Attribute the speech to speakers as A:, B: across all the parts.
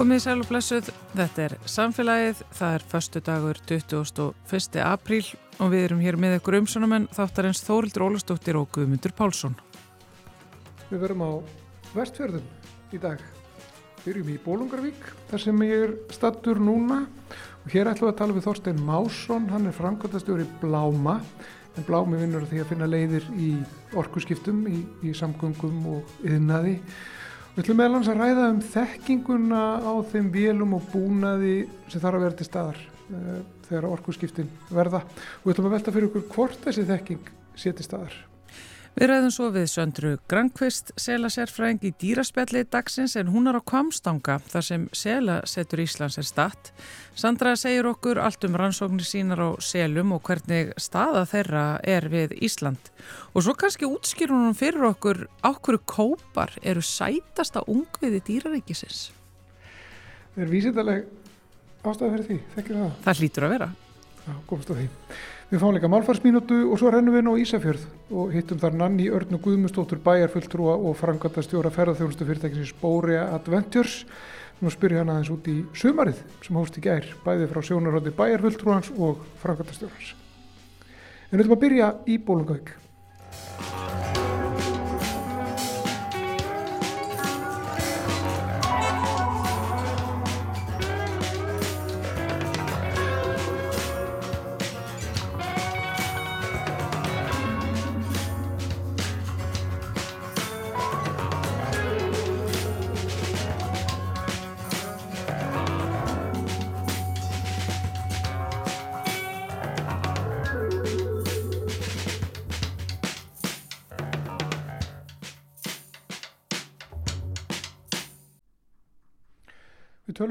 A: Komið sæl og blessuð, þetta er samfélagið, það er förstu dagur 21. apríl og við erum hér með ykkur umsónumenn þáttarins Þórildur Ólastóttir og Guðmundur Pálsson.
B: Við verum á vestfjörðum í dag. Erum í Bólungarvík, þar sem ég er stattur núna og hér ætlum við að tala við Þorstein Másson, hann er framkvæmtastjóri Bláma en Blámi vinnur því að finna leiðir í orkuskiptum, í, í samgöngum og yðnaði Við ætlum meðal hans að ræða um þekkinguna á þeim vélum og búnaði sem þarf að vera til staðar uh, þegar orkuskiptin verða og við ætlum að velta fyrir okkur hvort þessi þekking sé til staðar.
A: Við ræðum svo við Söndru Grankvist, selasérfræðing í dýraspjalli dagsins en hún er á Kvamstanga þar sem selasetur Íslands er statt. Sandra segir okkur allt um rannsóknir sínar á selum og hvernig staða þeirra er við Ísland. Og svo kannski útskýr hún fyrir okkur á hverju kópar eru sætasta ungviði dýraríkisins.
B: Það er vísindaleg ástæði fyrir því, þekkir það?
A: Það hlýtur að vera.
B: Já, komst á því. Við fáum líka málfarsmínútu og svo rennum við inn á Ísafjörð og hittum þar Nanni Örnu Guðmustóttur bæjarfulltrúa og framkvæmtastjóra ferðarþjónustu fyrirtækisins Bórea Adventures. Nú spyrir hann aðeins út í sumarið sem hóst í gær, bæði frá sjónarhóndi bæjarfulltrúans og framkvæmtastjórans. En við ætlum að byrja í Bólungavík.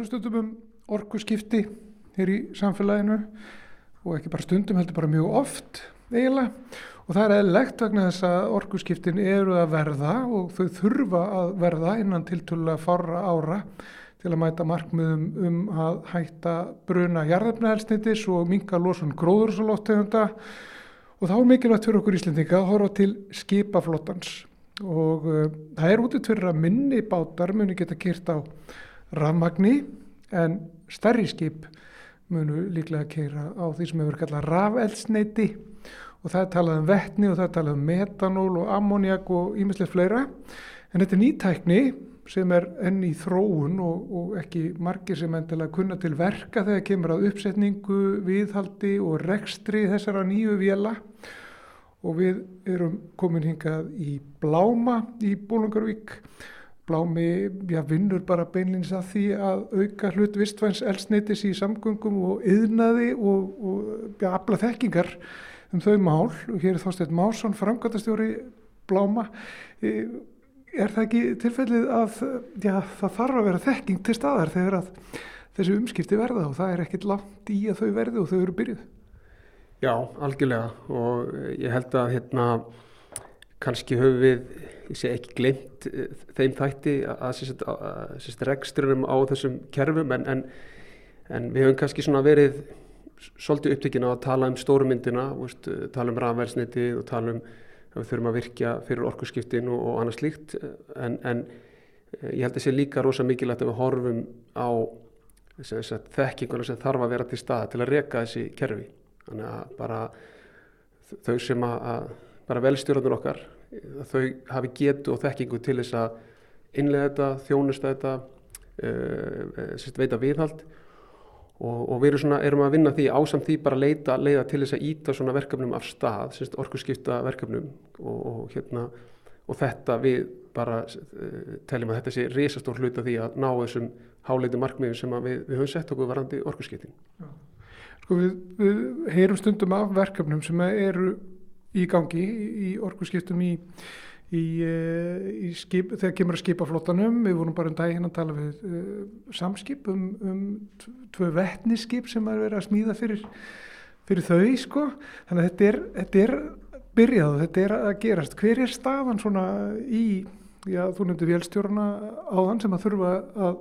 B: Stundum um orku skipti hér í samfélaginu og ekki bara stundum heldur bara mjög oft eiginlega. Og það er eðlegt vegna þess að orku skiptin eru að verða og þau þurfa að verða innan tiltölulega fára ára til að mæta markmiðum um að hætta bruna jarðefnaelsnitis og minga losun gróðursalóttegunda og þá er mikilvægt fyrir okkur Íslendinga að horfa til skipaflottans. Og uh, það er útið fyrir að minni bátar muni geta kýrt á rafmagni en stærri skip munu líklega að keira á því sem hefur kallað rafeldsneiti og það er talað um vettni og það er talað um metanól og ammoniak og ímislega fleira. En þetta er nýtækni sem er enn í þróun og, og ekki margir sem endilega kunna til verka þegar kemur að uppsetningu, viðhaldi og rekstri þessara nýju vjela og við erum komin hingað í Bláma í Bólungarvík Blámi já, vinnur bara beinlins að því að auka hlut vistvæns elsneitis í samgöngum og yðnaði og, og ja, afla þekkingar um þau mál og hér er Þorstein Másson, framkvæmtastjóri Bláma. Er það ekki tilfellið að já, það þarf að vera þekking til staðar þegar að þessi umskipti verða og það er ekkit langt í að þau verði og þau eru byrjuð?
C: Já, algjörlega og ég held að hérna kannski höfum við ég sé ekki glemt þeim þætti að sérst reksturum á þessum kerfum en, en, en við höfum kannski verið svolítið upptökin á að tala um stórumyndina, veist, tala um rafverðsniti og tala um að við þurfum að virkja fyrir orkurskiptin og, og annað slíkt en, en ég held að sé líka rosa mikilvægt að við horfum á þekkinguna sem þarf að vera til stað til að reka þessi kerfi. Þannig að bara þau sem að, að bara velstjórnur okkar þau hafi getu og þekkingu til þess að innlega þetta, þjónusta þetta uh, veita viðhald og, og við erum, svona, erum að vinna því ásamt því bara leita leiða til þess að íta svona verkefnum af stað, orkusskipta verkefnum og, og, hérna, og þetta við bara uh, teljum að þetta sé risastór hlut af því að ná þessum háleitu markmiðum sem við, við höfum sett okkur varandi orkusskiptin.
B: Sko við, við heyrum stundum af verkefnum sem eru í gangi í orkusskiptum í, í, í skip, þegar kemur að skipaflottanum við vorum bara um daginn að tala við uh, samskip um, um tvö vettniskip sem er verið að smíða fyrir, fyrir þau sko. Þannig að þetta er, þetta er byrjað þetta er að gerast. Hver er staðan svona í já þú nefndir vélstjórna áðan sem að þurfa að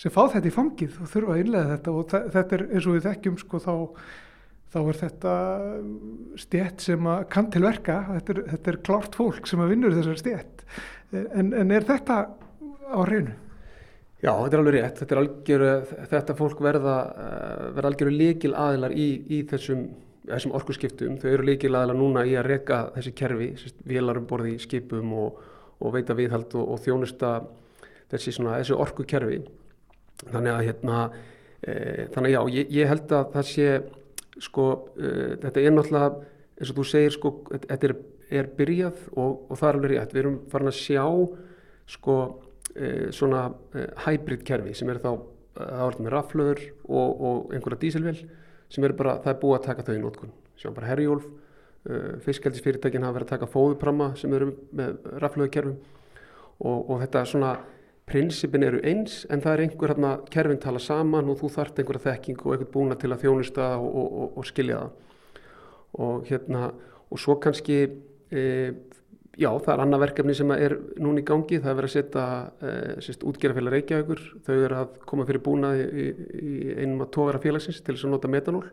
B: sem fá þetta í fangið og þurfa að innlega þetta og þetta er eins og við þekkjum sko þá þá er þetta stjætt sem kann til verka, þetta er, þetta er klárt fólk sem að vinnur þessar stjætt. En, en er þetta á hreinu?
C: Já, þetta er alveg rétt. Þetta, algjöru, þetta fólk verða, verða algjöru líkil aðilar í, í þessum, þessum orkusskiptum. Þau eru líkil aðilar núna í að reka þessi kerfi, vélarum borði í skipum og, og veita viðhald og, og þjónusta þessi, þessi orkukerfi. Þannig að hérna, e, þannig já, ég, ég held að það sé, sko, e, þetta er náttúrulega, eins og þú segir, sko, þetta er, er byrjað og, og það er alveg rétt. Við erum farin að sjá, sko, e, svona e, hybrid kerfi sem eru þá það var með raflöður og, og einhverja dísilvel sem eru bara, það er búið að taka þau í nótkunn sem bara herjólf fiskaldisfyrirtækin hafa verið að taka fóðupramma sem eru með raflöðukerfum og, og þetta svona prinsipin eru eins en það er einhver hérna kerfin tala saman og þú þart einhverja þekking og einhvern búna til að þjónusta og, og skilja það. Og hérna og svo kannski e, Já, það er annað verkefni sem er núna í gangi, það er verið að setja e, útgerðarfélag Reykjavíkur, þau eru að koma fyrir búnaði í, í einum að tóvera félagsins til þess að nota metanól,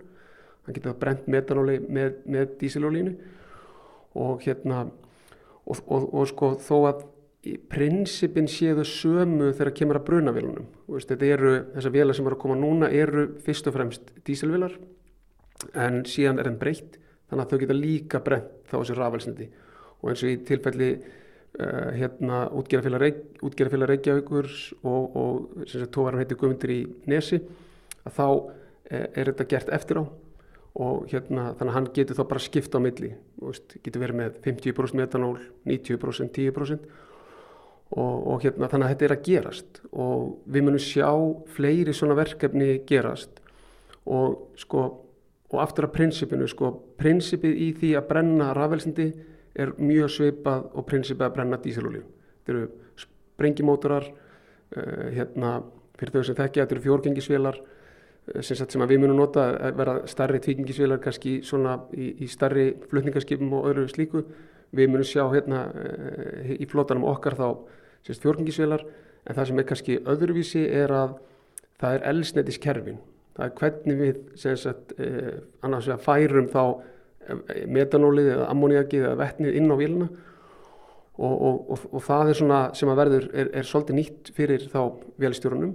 C: það getur brent metanóli með, með dísilolínu. Og hérna, og, og, og sko þó að prinsipin séu sömu þegar kemur að brunavélunum, þetta eru, þessar vélar sem eru að koma núna eru fyrst og fremst dísilvélar en síðan er þeim breytt, þannig að þau geta líka brent þá þessi rafelsniti og eins og í tilfelli uh, hérna útgerðarfélag Reykj, Reykjavíkur og, og sem sagt tóvaran heitir Guðmundur í Nesi að þá er, er þetta gert eftir á. Og hérna þannig að hann getur þá bara skipta á milli. Veist, getur verið með 50% metanól 90% 10% og, og hérna þannig að þetta er að gerast og við munum sjá fleiri svona verkefni gerast og sko og aftur að prinsipinu sko prinsipið í því að brenna rafelsindi er mjög svipað og prinsipið að brenna dísilolíu. Þetta eru sprengimótorar, uh, hérna, fyrir þau sem þekkja, þetta eru fjórgengisvélar uh, sem, sem við munum nota að vera starri tvígengisvélar kannski svona í, í starri flutningarskipum og öðru slíku. Við munum sjá hérna uh, í flótanum okkar þá fjórgengisvélar en það sem er kannski öðruvísi er að það er elsnetiskerfin. Það er hvernig við sagt, annars við að færum þá metanólið eða ammoniakið eða vetnið inn á vélina og, og, og, og það er svona sem að verður er, er svolítið nýtt fyrir þá vélstjórunum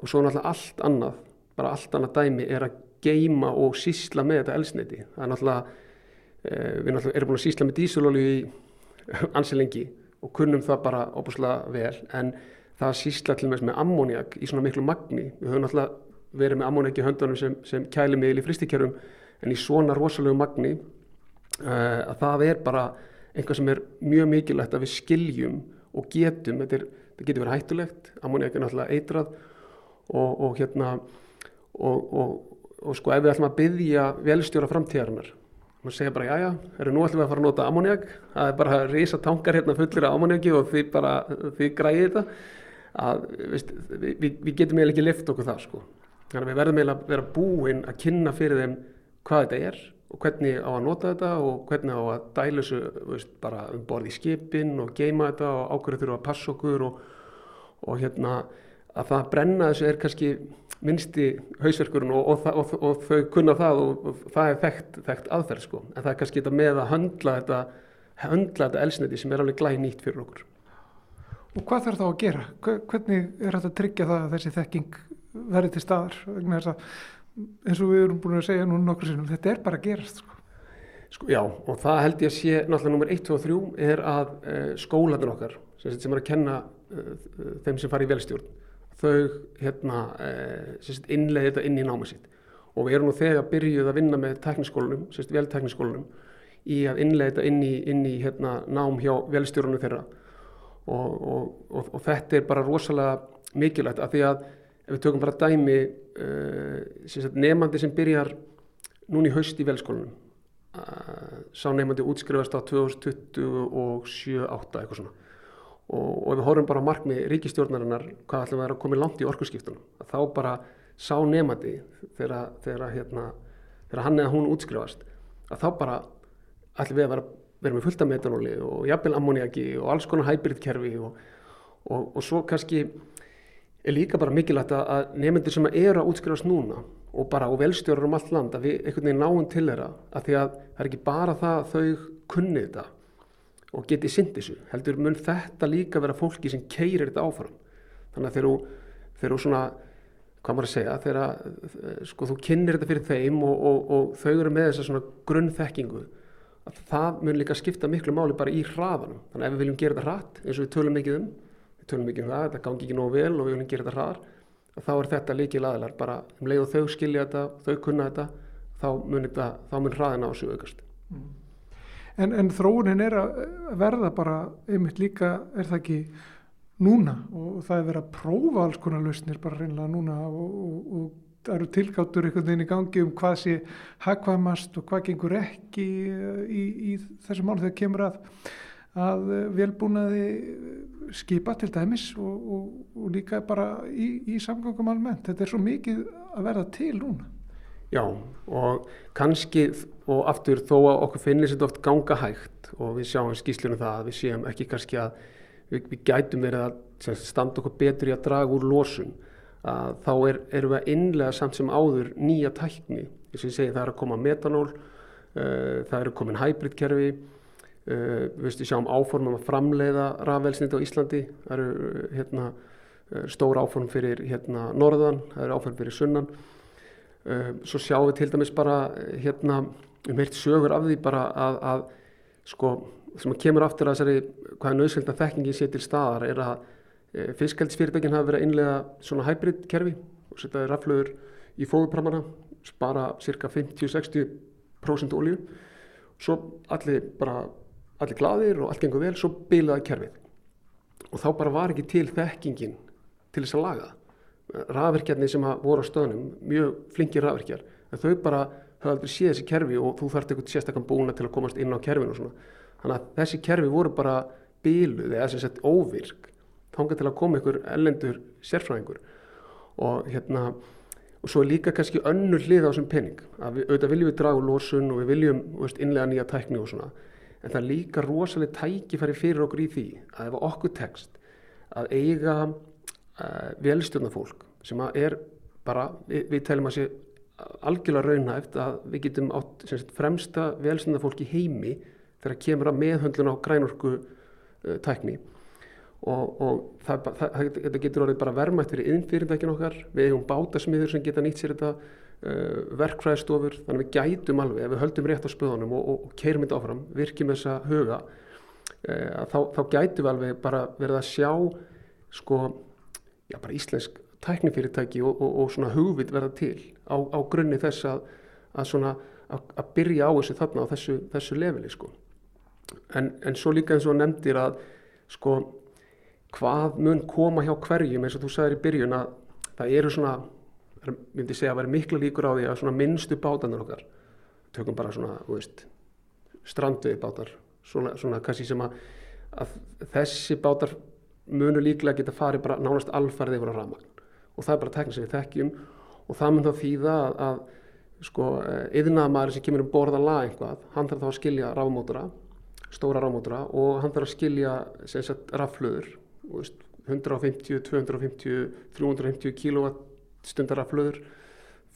C: og svo náttúrulega allt annað, bara allt annað dæmi er að geima og sísla með þetta elsneiti. Það er náttúrulega, við náttúrulega erum búin að sísla með dísulolju í ansi lengi og kunnum það bara óbúslega vel en það að sísla til með ammoniak í svona miklu magni, við höfum náttúrulega verið með ammoniak í höndunum sem, sem kæli miðil í fristikjærum en í svona rosalegu magni uh, að það er bara eitthvað sem er mjög mikilvægt að við skiljum og getum, þetta, er, þetta getur verið hættulegt, ammoniak er náttúrulega eitrað og, og hérna og, og, og sko ef við ætlum að byggja velstjóra framtíðarinnar maður segja bara já já, erum nú við að fara að nota ammoniak, það er bara reysa tankar hérna fullir af ammoniaki og þið bara þið græði þetta. Að veist, við, við getum eiginlega ekki lift okkur það sko, þannig að við verðum eiginlega að vera búin að kynna fyrir þeim hvað þetta er og hvernig á að nota þetta og hvernig á að dæla þessu bara um borð í skipin og geima þetta og ákveður þurfa að passa okkur og, og hérna að það brenna þessu er kannski minnsti hausverkurinn og, og, og þau kunna það og það er þekkt, þekkt aðferð sko en það er kannski þetta með að höndla þetta höndla þetta elsniti sem er alveg glæð nýtt fyrir okkur.
B: Og hvað þarf þá að gera? Hvernig er þetta að tryggja það að þessi þekking verði til staðar vegna þess að eins og við erum búin að segja núna nokkur sinnum, þetta er bara að gerast sko.
C: Sko, já, og það held ég að sé náttúrulega nummer 1, 2 og 3 er að uh, skólanir okkar sem, sem er að kenna uh, þeim sem fari í velstjórn þau hérna uh, innlega þetta inn í náma sitt. Og við erum nú þegar byrjuð að vinna með tekniskólanum, veltekniskólanum í að innlega þetta inn í, inn í hérna, nám hjá velstjórnum þeirra. Og, og, og, og þetta er bara rosalega mikilvægt að því að ef við tökum bara dæmi uh, nefandi sem byrjar núni haust í velskólanum uh, sá nefandi útskrifast á 2027-8 eitthvað svona og, og við horfum bara á markmi ríkistjórnarinnar hvað ætlum við að koma í langt í orkusskiptunum þá bara sá nefandi þegar, þegar, hérna, þegar hann eða hún útskrifast að þá bara ætlum við að vera, vera með fullta metanóli og jafnvel ammoniaki og alls konar hybridkerfi og, og, og svo kannski er líka bara mikilvægt að nefndir sem eru að útskrifast núna og bara og velstjórar um allt land að við einhvern veginn náum til þeirra að því að það er ekki bara það að þau kunni þetta og geti synd þessu heldur mun þetta líka vera fólki sem keirir þetta áfram þannig að þegar þú svona hvað maður að segja, þegar sko, þú kynir þetta fyrir þeim og, og, og þau eru með þessa svona grunnþekkingu að það mun líka skipta miklu máli bara í hraðanum. Þannig að ef við viljum gera þetta hratt eins og við tölum mikið um, við tölum mikið um það, þetta gangi ekki nógu vel og við viljum gera þetta hraðar, þá er þetta líkið laðilar bara um leið og þau skilja þetta, þau kunna þetta, þá mun, þetta, þá mun hraðina á sig aukast. Mm.
B: En, en þróunin er að verða bara einmitt líka, er það ekki núna og það er verið að prófa alls konar lausnir bara reynilega núna og, og, og það eru tilgáttur einhvern veginn í gangi um hvað sé hagkvæmast og hvað gengur ekki í, í þessu mánu þegar kemur að, að velbúnaði skipa til dæmis og, og líka bara í, í samgangum almennt. Þetta er svo mikið að verða til núna.
C: Já og kannski og aftur þó að okkur finnist þetta oft ganga hægt og við sjáum skýslunum það að við séum ekki kannski að við, við gætum verið að standa okkur betur í að draga úr losun að þá er, erum við að innlega samt sem áður nýja tækni. Þess að ég segi það er að koma metanól uh, það eru komin hybridkerfi uh, við sjáum áformum að framleiða rafelsniti á Íslandi það eru uh, hérna, stór áform fyrir hérna, norðan, það eru áform fyrir sunnan svo sjáum við til dæmis bara hérna, um heilt sögur af því bara að, að sko sem kemur aftur að þessari hvaða nöðsveld að þekkingi sé til staðar er að e, fiskældsfyrirtækinn hafa verið að innlega svona hybrid kerfi og setja raflöður í fóðupramana spara cirka 50-60% olju svo allir bara allir gladir og allt gengur vel svo bilaði kerfið. Og þá bara var ekki til þekkingin til þess að laga rafverkjarnir sem voru á stöðnum mjög flinkir rafverkjar en þau bara höfðu aldrei séð þessi kerfi og þú þarft eitthvað sérstaklega búna til að komast inn á kerfinu og svona. Þannig að þessi kerfi voru bara bíluð eða sem sagt óvirk þángar til að koma ykkur ellendur sérfræðingur. Og hérna og svo líka kannski önnur hlið á þessum pening að við auðvitað viljum við draga úr losun og við viljum veist, innlega nýja tækni og svona en það er líka rosalega tækifæri fyrir okkur í því að ef okkur tekst að eiga uh, velstjórnafólk sem er bara, við, við telum að sé algjörlega raunhæft að við getum átt sagt, fremsta velstjórnafólk í heimi þegar kemur að meðhöndlun á grænorku uh, tækni. Og, og það, það, þetta getur orðið bara vermætt fyrir innfyrirtækin okkar, við hefum bátasmiður sem geta nýtt sér þetta uh, verkfræðstofur, þannig við gætum alveg ef við höldum rétt á spöðunum og, og, og keirum þetta áfram, virkjum þessa huga þá, þá gætum við alveg bara verið að sjá sko, já bara íslensk tæknifyrirtæki og svona hugvit verða til á, á grunni þess að, að svona að byrja á þessu þarna á þessu, þessu leveli sko. En, en svo líka eins og nefndir að sko hvað mun koma hjá hverjum eins og þú sagðir í byrjun að það eru svona myndi segja að vera miklu líkur á því að svona minnstu bátanir okkar tökum bara svona, þú veist stranduði bátar svona, svona kannski sem að, að þessi bátar munu líklega geta farið bara nánast alfarðið yfir á ramagn og það er bara teknik sem við þekkjum. Og það mun þá þýða að, að sko, yðnaðamæri sem kemur um borða lag einhvað, hann þarf þá að skilja rafmótura stóra rámótra og hann þarf að skilja raflöður 150, 250, 350 kilowattstundar raflöður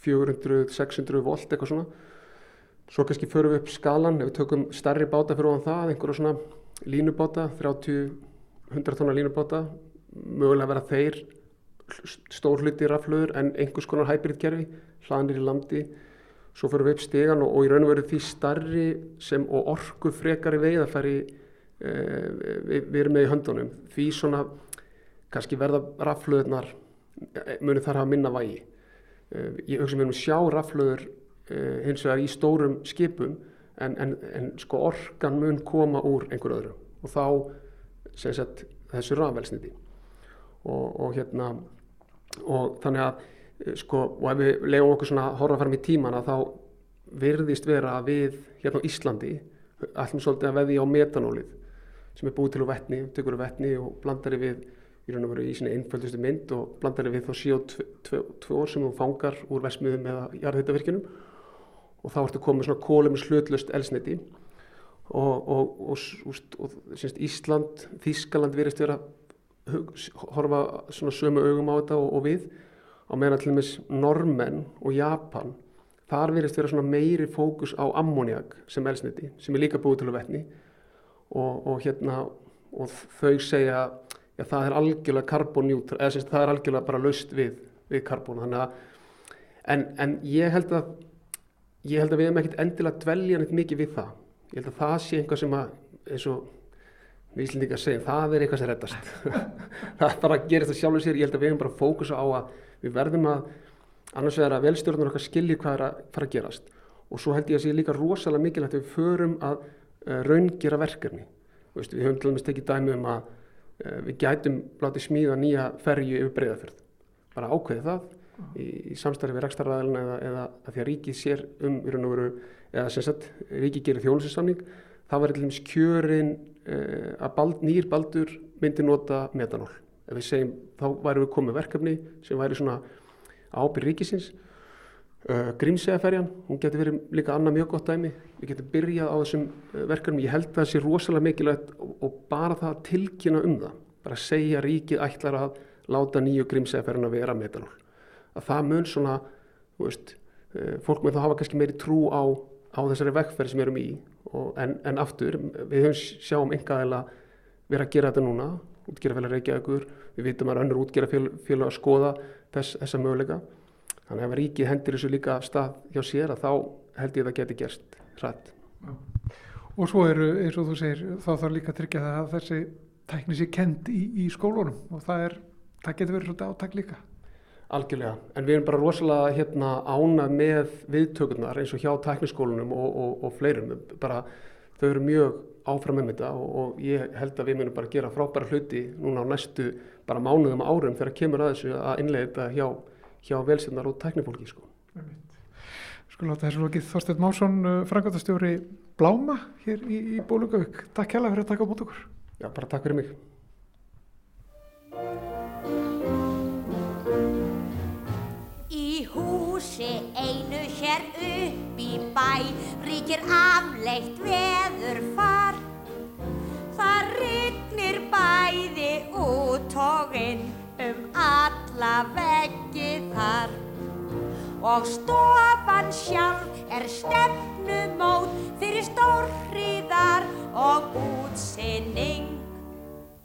C: 400, 600 volt eitthvað svona. Svo kannski förum við upp skalan ef við tökum stærri báta fyrir ofan það einhverja svona línubáta 30, 100 tónar línubáta mögulega vera þeir stór hluti raflöður en einhvers konar hybridkerfi hlaðanir í landi. Svo fyrir við upp stegan og, og í raun og veru því starri sem og orgu frekari veiðafæri e, við, við erum með í höndunum. Því svona kannski verða raflöðunar e, munir þar hafa minna vægi. E, ég hugsa mér um sjá raflöður e, hins vegar í stórum skipum en, en, en sko organ mun koma úr einhver öðru. Og þá sagt, þessu rafvelsniti og, og hérna og þannig að Eh, sko, og ef við leiðum okkur svona horfa fram í tímana þá virðist vera að við hérna á Íslandi ætlum svolítið að veði á metanólið sem er búið til úr vettni, tökur úr vettni og blandar við í raun og veru í svona einföldustu mynd og blandar við þá CO2 sem þú fangar úr vesmiðum eða jarðhættavirkjunum og þá ertu komið svona kólum slutlust elsniti og, og, og, og Ísland, Þískaland virðist vera að horfa svona sömu augum á þetta og við á meðan til dæmis normenn og Japan þar verist vera svona meiri fókus á ammoniak sem elsniti sem er líka búið til að vetni. Og, og hérna og þau segja já, það er algjörlega karbonnjútra, eða það er algjörlega bara laust við, við karbon. Að en, en ég held að ég held að við hefum ekkert endilega dvelja neitt mikið við það ég held að það sé einhvað sem að eins og við Íslandíkar segjum, það er eitthvað sem reddast. Það bara gerist það sjálfur sér. Ég held að við hefum bara fókusa á að við verðum að annars vegar að velstjórnur okkar skilji hvað er að fara að gerast. Og svo held ég að sé líka rosalega mikilvægt að við förum að uh, raungera verkefni. Veist, við höfum til dæmis tekið dæmi um að uh, við gætum látið smíða nýja ferju yfir breyðafjörð bara ákveði það í, í samstarfi við rekstarraðalina eða, eða að því að ríkið sér um í raun og veru eða sem sagt ríkið gerir þjónusinsamning það var til dæmis kjörin uh, að bald, nýr baldur myndi nota metanól. Segjum þá væri við komið verkefni sem væri svona ábyrg ríkisins. Uh, Grímsæðaferjan, hún getur verið líka annað mjög gott dæmi, við getum byrjað á þessum uh, verkefnum, ég held að það sé rosalega mikilvægt og, og bara það að tilkynna um það, bara að segja ríkið ætlar að láta nýju Grímsæðaferjan að vera metanól, að það mun svona, veist, uh, fólk með það hafa kannski meiri trú á, á þessari vekkferð sem við erum í, en, en aftur, við höfum sjáum engaðila vera að gera þetta núna, útgerðafélag Reykjavíkur, við vitum að önnur útgerðafélag að skoða þess, þessa möguleika Þannig að ef ríkið hendir þessu líka stað hjá sér að þá held ég að það geti gerst hrætt.
B: Og svo eru, eins og þú segir, þá þarf líka að tryggja það að þessi tækni sé kend í, í skólunum og það, er, það getur verið svolítið átæk líka.
C: Algjörlega, en við erum bara rosalega hérna, ánað með viðtökurnar eins og hjá tækniskólunum og, og, og fleirum. Bara, þau eru mjög áfram með þetta og, og ég held að við munum bara gera frábæra hluti núna á næstu bara mánuðum árum þegar kemur að þessu að innlega þetta hjá hjá velsefnar og tæknifólki sko.
B: Sko láta þessu lokið Þorstein Másson, frangatastjóri Bláma hér í, í Bólugavík. Takk hella fyrir að taka á mót okkur.
C: Já, bara takk fyrir mig.
D: Húsi einu hér upp í bæ. Ríkir afleitt veður far. Það rignir bæði út og inn um alla veggi þar. Og stofan sjálf er stefnumót fyrir stórriðar og útsinning.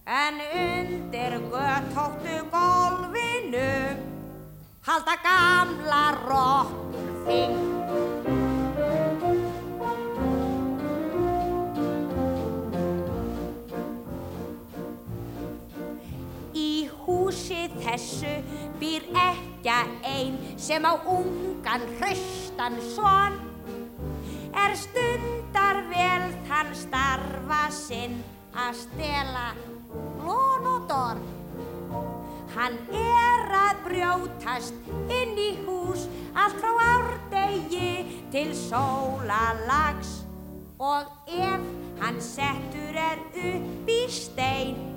D: En undir göttóttu gólfinu halda gamla rokkur þing húsi þessu býr ekja ein sem á ungan hraustan son. Er stundar vel þann starfa sinn að stela lón og dorn hann er að brjótast inn í hús allt frá árdegi til sólalags og ef hann settur er upp í stein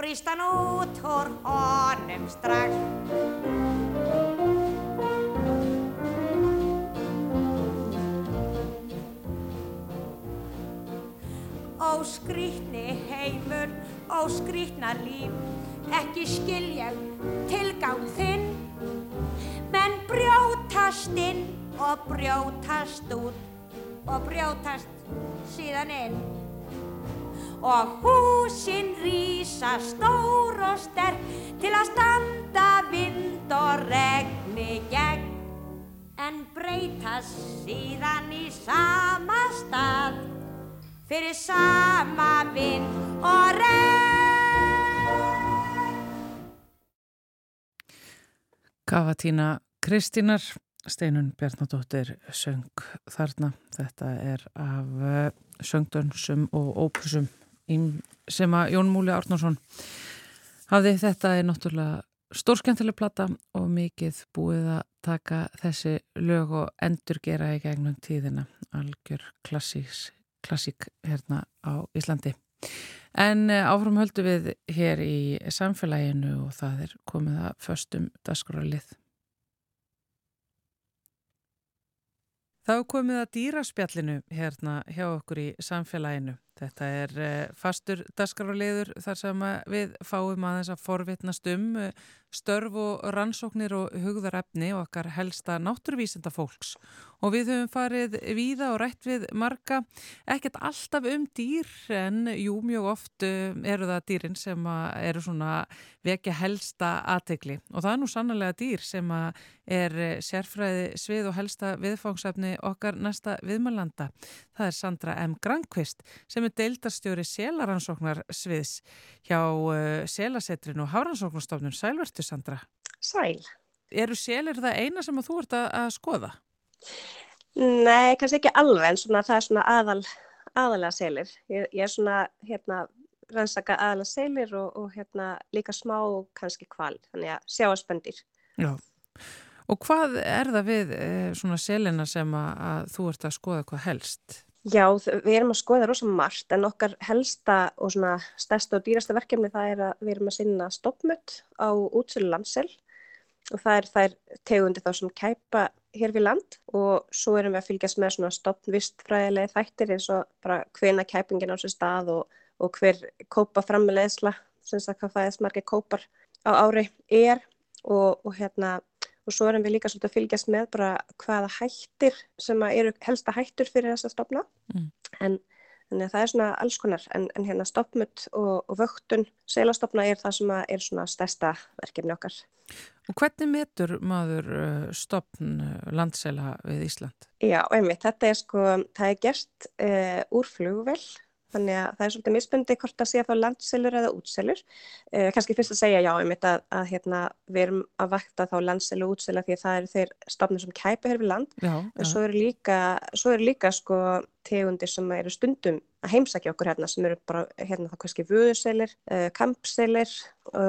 D: brýst hann út úr honum strax. Óskrítni heimur, óskrítna líf, ekki skilja tilgang þinn, menn brjótast inn og brjótast út og brjótast síðan inn. Og húsin rýsa stór og sterk til að standa vind og regni gegn. En breytast síðan í sama stað fyrir sama vind og regn
A: Kavatína Kristínar. Steinun Bjarnadóttir söng þarna. Þetta er af eh, söngdönsum og ópusum sem að Jón Múli Árnarsson hafði. Þetta er náttúrulega stórskjöntileg platta og mikið búið að taka þessi lög og endur gera í gegnum tíðina. Algjör klassík, hérna á Íslandi en eh, áfram höldu við hér í samfélaginu og það er komið að föstum dasgrálið Þá komið að dýraspjallinu hérna hjá okkur í samfélaginu. Þetta er eh, fastur dasgráliður þar sem við fáum aðeins að forvitnast um eh, störf og rannsóknir og hugðarefni og okkar helsta náttúruvísenda fólks og við höfum farið víða og rætt við marga, ekkert alltaf um dýr en jú mjög oft eh, eru það dýrin sem eru svona vekja helsta aðtegli og það er nú sannlega dýr sem er sérfræði svið og helsta viðfangsefni okkar næsta viðmælanda. Það er Sandra M. Grankvist sem er deildarstjóri selaransóknar sviðs hjá Selasetrinu og Háransóknarstofnun Sælvertu Sandra.
E: Sæl.
A: Eru selir það eina sem þú ert að, að skoða?
E: Nei, kannski ekki alveg en svona, það er svona aðal, aðalega selir. Ég, ég er svona hérna rannsaka aðalega selir og, og hérna líka smá kannski kval, þannig að sjáaspöndir.
A: Já, og hvað er það við eh, svona selina sem að, að þú ert að skoða hvað helst?
E: Já, við erum að skoða rosalega margt en okkar helsta og svona stærsta og dýrasta verkefni það er að við erum að sinna stoppmött á útsölu landsel og það er þær tegundi þá sem kæpa hér við land og svo erum við að fylgjast með svona stoppvistfræðilegi þættir eins og bara hvena kæpingin á sér stað og, og hver kópa framleðsla, sem sagt hvað það er smargir kópar á ári er. Og, og hérna og svo erum við líka svolítið að fylgjast með bara hvaða hættir sem eru helsta hættur fyrir þessa stopna mm. en, en það er svona alls konar en, en hérna stoppmut og, og vöktun selastopna er það sem er svona stærsta verkefni okkar.
A: Og hvernig metur maður uh, stopn uh, landsela við Ísland?
E: Já, einmitt, þetta er sko, það er gert uh, úr flugvel Þannig að það er svolítið misbundi hvort að sé að fá landselur eða útselur. Eh, kannski fyrst að segja já um þetta að, að hérna, við erum að vakta þá landselu og útsela því að það eru þeir stofnir sem kæpa hér við land. Já, en já. svo eru líka, svo eru líka sko, tegundir sem eru stundum að heimsækja okkur hérna sem eru bara hérna þá kannski vöðuselir, uh, kampselir,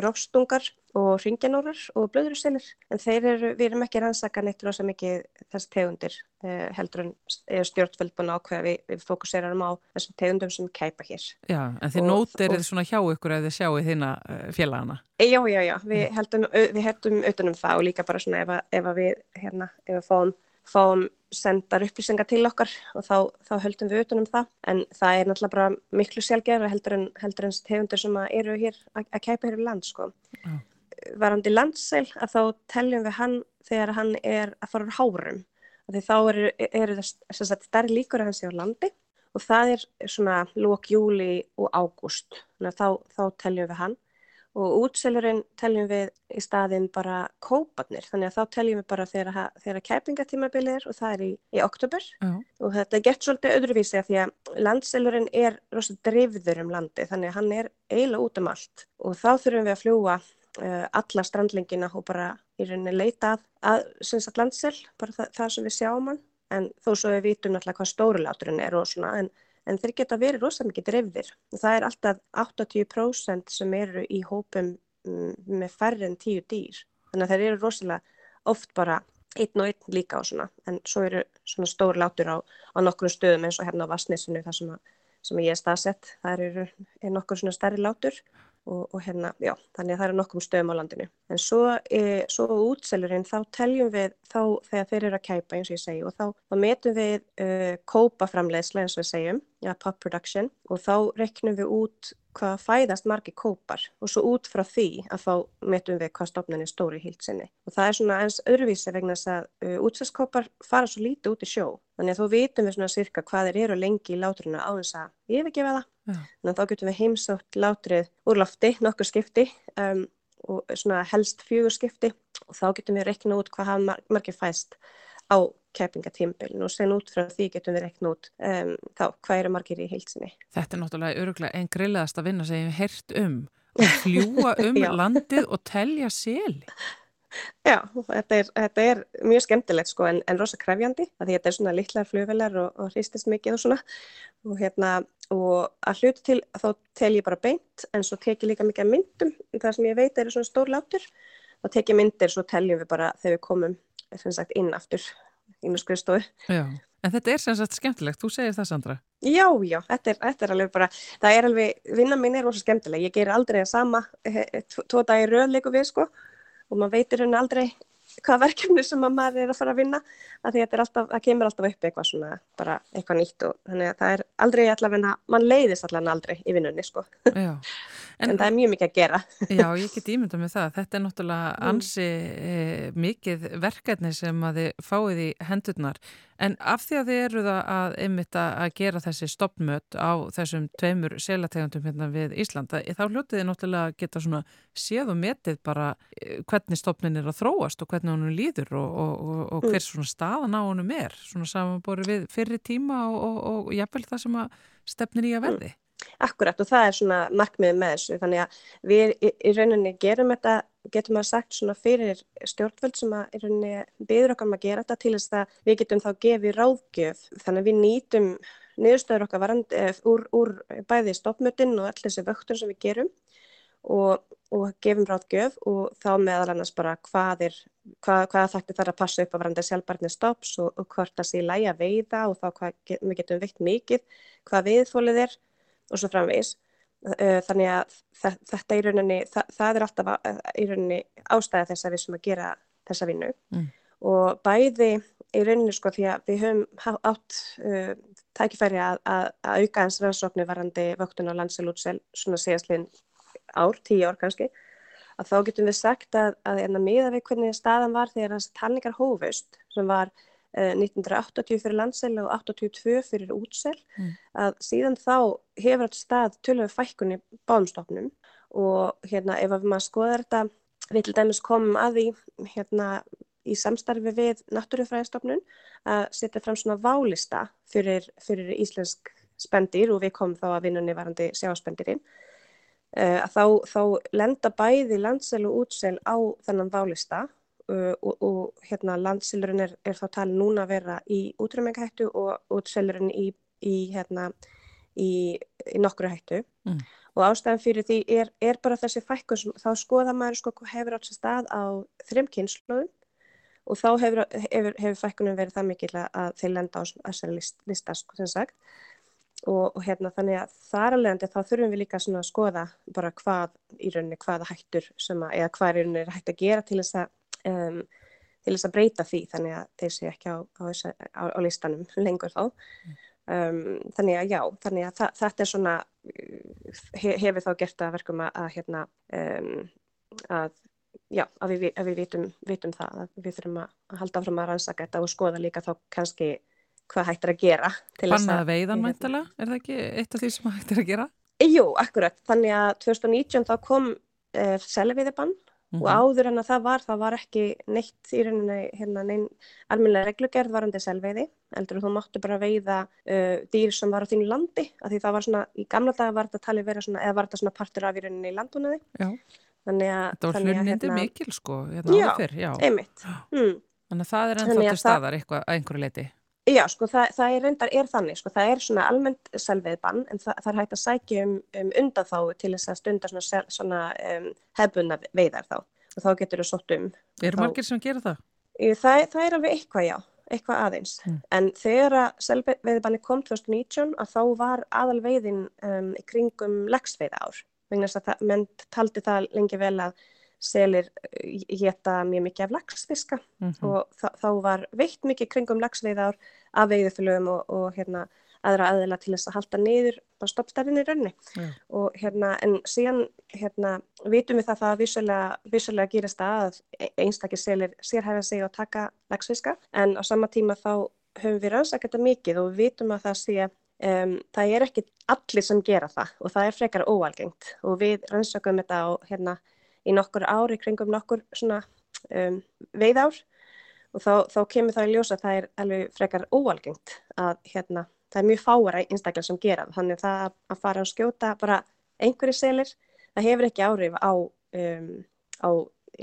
E: róstungar og ringjanórar og blöðuruselir en þeir eru, við erum ekki rannsaka neitt rosa mikið þess tegundir uh, heldur en stjórnveld búin ákveða við, við fókuserum á þessum tegundum sem kæpa hér.
A: Já, en þið nótir þið svona hjá ykkur eða þið sjáu þína uh, félagana?
E: Já, já, já, við heldum, við heldum utanum það og líka bara svona ef, að, ef að við hérna, ef við fáum fáum sendar upplýsingar til okkar og þá, þá höldum við utanum það en það er náttúrulega bara miklu sjálfgerða heldur en heldur en tegundir sem eru hér að, kæpa hér í land sko. Mm. Varandi landsæl að þá teljum við hann þegar hann er að fara á hárum því þá eru, eru það stærri líkur að hann sé á landi og það er svona lók júli og ágúst þá, þá teljum við hann og útselurinn teljum við í staðin bara kópanir þannig að þá teljum við bara þegar, þegar kæpingatímabilið er og það er í, í oktober uh. og þetta gett svolítið öðruvísi að því að landselurinn er rosalega drifður um landi þannig að hann er eiginlega út um allt. Og þá þurfum við að fljúa uh, alla strandlingina og bara í rauninni leita að, að, að landsel, bara það, það sem við sjáum hann. En þó svo við vitum náttúrulega hvað stóruláturinn er og svona en en þeir geta verið rosalega mikið drefðir. Það er alltaf 80% sem eru í hópum mm, með færri en tíu dýr. Þannig að þeir eru rosalega oft bara einn og einn líka á svona, en svo eru svona stór látur á, á nokkru stöðum eins og hérna á Vassnesinu þar sem, að, sem ég er staðsett. Það eru nokkur svona stærri látur og, og hérna, já, þannig að það eru nokkrum stöðum á landinu. En svo, e, svo útselurinn, þá teljum við þá þegar þeir eru að kæpa eins og ég segi og þá, þá metum við e, kópaframlegslega eins og við segjum, ja, pop production og þá reknum við út hvað fæðast margi kópar og svo út frá því að þá metum við hvað stofnun er stóri í hildsinni. Og það er svona eins öðruvísi vegna þess að uh, útselskópar fara svo lítið út í sjó. Þannig að þá vitum við svona cirka hvað þeir eru lengi í láturina á þess að yfirgefa það. Þannig að þá getum við heimsátt látrið úr lofti, nokkur skipti um, og svona helst fjögur skipti. Og þá getum við rekna út hvað hafa margir fæst á kæpingatímbilin og sen út frá því getum við rekna út um, þá hvað eru margir í heilsinni.
A: Þetta er náttúrulega öruglega einn greiðlegast að vinna sem ég hef hert um. Og fljúa um landið og telja seli.
E: Já, þetta er, þetta er mjög skemmtilegt sko en, en rosa krefjandi að þetta er svona litlar flugvelar og, og hristist mikið og svona. Og hérna og að hluta til þá tel ég bara beint en svo tek ég líka mikið myndum. Það sem ég veit eru svona stór látur. Og tek ég myndir svo teljum við bara þegar við komum sagt, inn aftur inn á skrifstofu.
A: Já, en þetta er sem sagt skemmtilegt, þú segir það Sandra?
E: Já, já, þetta er, þetta er alveg bara, það er alveg, vinnan mín er rosa skemmtileg, ég ger aldrei það sama, tvo dagi röðleiku við sko og maður veitir henni aldrei hvað verkefni sem að maður er að fara að vinna að því að alltaf, það kemur alltaf upp eitthvað svona bara eitthvað nýtt og þannig að það er aldrei allavega, mann leiðist allavega aldrei í vinnunni sko. En, en það er mjög mikið að gera.
A: Já, ég get ímynda með það, þetta er náttúrulega mm. ansi e, mikið verkefni sem að þið fáið í hendurnar En af því að þið eruð að einmitt að gera þessi stoppmött á þessum tveimur selategundum hérna við Íslanda, þá hljótið þið náttúrulega geta svona séð og metið bara eh, hvernig stoppnin er að þróast og hvernig honum líður og, og, og, og hver svona staðan á honum er, svona samanbori við fyrri tíma og jafnvel það sem að stefnir í að verði.
E: Akkurat og það er svona markmiðið með þessu. Þannig að við í, í rauninni gerum þetta, getum að sagt svona fyrir stjórnvöld sem að í rauninni byður okkar um að gera þetta til þess að við getum þá gefið ráðgjöf. Þannig að við nýtum niðurstöður okkar varandi eh, úr, úr bæði stoppmötinn og allir þessi vöktur sem við gerum og, og gefum ráðgjöf og þá meðal annars bara hvað er hvað, hvað þætti þarf að passa upp að varandi sjálfbarnir stopps og, og hvort það sé lægi að veiða og þá hvað við getum veikt mikið, hvað viðfólið er og svo framvegis. Þannig að þetta í rauninni, það, það er alltaf í rauninni ástæða þess að við sem að gera þessa vinnu mm. og bæði í rauninni sko því að við höfum átt uh, tækifæri að, að, að auka eins rannsóknu varandi vöktun á landselútsel svona séðastlinn ár, tíu ár kannski, að þá getum við sagt að, að hérna miða við hvernig staðan var þegar þessi talningar hófust sem var 1980 eh, fyrir landsel og 82 fyrir útsel mm. að síðan þá hefur þetta stað tölvöðu fækkunni bánstofnum og hérna ef maður skoðar þetta við til dæmis komum að því hérna í samstarfi við Náttúrufræðistofnun að setja fram svona válista fyrir, fyrir íslensk spendir og við komum þá að vinnunni varandi sjáspendurinn eh, að þá, þá lenda bæði landsel og útsel á þennan válista og, og hérna landsilurinn er, er þá talin núna að vera í útrymingahættu og útselurinn í, í, hérna, í, í nokkru hættu mm. og ástæðan fyrir því er, er bara þessi fækku þá skoða maður sko hefur átt sér stað á þrjum kynnslóðum og þá hefur, hefur, hefur fækkunum verið það mikil að þeir lenda á þessari list, lista sko sem sagt og, og hérna þannig að þar alveg þá þurfum við líka að skoða bara hvað í rauninni hvaða hættur sem að eða hvað í rauninni er hægt að gera til þess að um, til þess að breyta því þannig að þeir sé ekki á, á, á, á listanum lengur þá. Um, þannig að já, þannig að þa þetta er svona he, hefur þá gert að verkum að, að hérna um, að já, að við, að við vitum, vitum það að við þurfum að halda fram að rannsaka þetta og skoða líka þá kannski hvað hættir að gera
A: Bannaða veiðan mæntala, er það ekki eitt af því sem hættir að gera?
E: Jú, akkurat, þannig að 2019 þá kom uh, selviðibann Mm -hmm. og mhm. áður en að það var, það var ekki neitt í rauninni hérna neinn almennilega reglugerð varandi selveiði heldur þú máttu bara veiða uh, dýr sem var á þínu landi af því það var svona, í gamla daga var þetta talið vera svona, eða var þetta svona partur af í rauninni í landunniði
A: þannig að þetta var hlunindi hérna, mikil sko hérna
E: já, fyrr, já. einmitt mm.
A: þannig að það er ennþá til staðar eitthvað að einhverju leiti
E: Já, sko, það, það er reyndar er þannig, sko, það er svona almennt selveiðbann en það, það er hægt að sækja um, um undanþáu til þess að stunda svona, svona um, hefbunna veiðar þá og þá getur þú sótt um.
A: Eru margir sem gera það?
E: Það, það er alveg eitthvað, já, eitthvað aðeins. Mm. En þegar að selveiðbanni kom 2019 að þá var aðalveiðin um, í kringum lagsveiða ár, vegna þess að menn taldi það lengi vel að selir geta eh, mjög mikið af lagsfiska mm -hmm. og þá var veitt mikið kringum lagsveiðar af veiðufylgum og, og hérna, aðra aðeila til þess að halda niður á stoppstærinni raunni yeah. og hérna en síðan hérna vitum við það að það vissulega, vissulega gerist að e-, einstakir selir sérhæfa sig og taka lagsfiska en á sama tíma þá höfum við rannsakað þetta mikið og vitum að það sé Um, það er ekki allir sem gera það og það er frekar óalgengt og við rannsökum þetta á hérna, í nokkur ári kringum nokkur svona um, veiðár og þá, þá kemur það í ljósa að það er alveg frekar óalgengt að hérna, það er mjög fáara einstaklega sem gera þannig að það að fara að skjóta bara einhverju selir, það hefur ekki árif á, um, á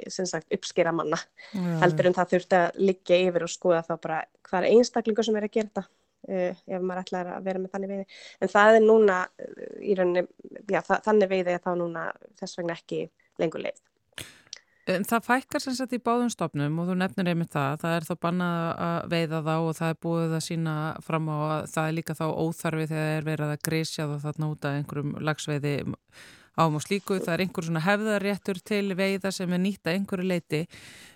E: sagt, uppskera manna. Ja. heldur en það þurft að liggja yfir og skoða þá bara hvað er einstaklingu sem er að gera þetta uh, ef maður ætlar að vera með þannig veiði. En það er núna uh, í rauninni, já það, þannig veiði er þá núna þess vegna ekki lengur leið.
A: En það fækkar sem sagt í báðum stopnum og þú nefnir einmitt það, það er þá bannað að veiða þá og það er búið að sína fram á að það er líka þá óþarfi þegar það er verið að grísja þarna út af einhverjum lagsveiði ám og slíku, það er einhver svona hefðaréttur til veiða sem er nýtt að einhverju leiti.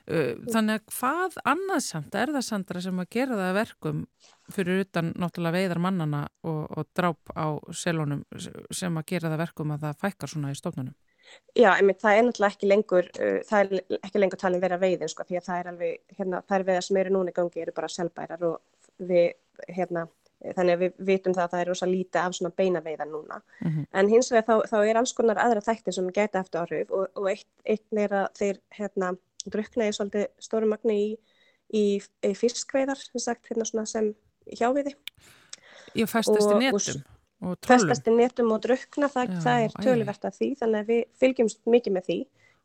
A: Uh, þannig að hvað annað samt er það Sandra sem að gera það verkum fyrir utan náttúrulega veiðar mannana og, og dráp á selunum sem að gera það verkum að það fækkar svona í stofnunum?
E: Já, einmitt, það er náttúrulega ekki lengur, uh, það er ekki lengur talin vera veiðin sko, því að það er alveg, hérna, er veiðar sem eru núna í gangi eru bara selbærar og við, hérna, þannig að við vitum það að það er rosa lítið af svona beina veiðar núna. Mm -hmm. En hins vegar þá, þá er alls konar aðra þættir sem geta eftir áhrif og, og eitt, eitt er að þeir, hérna, druknaði svolítið stóru magni í, í, í fiskveiðar, sem sagt, hérna svona sem hjáviði.
A: Í festast í netum?
E: Festast í netum og drukna, það, það er töluvert af því þannig að við fylgjumst mikið með því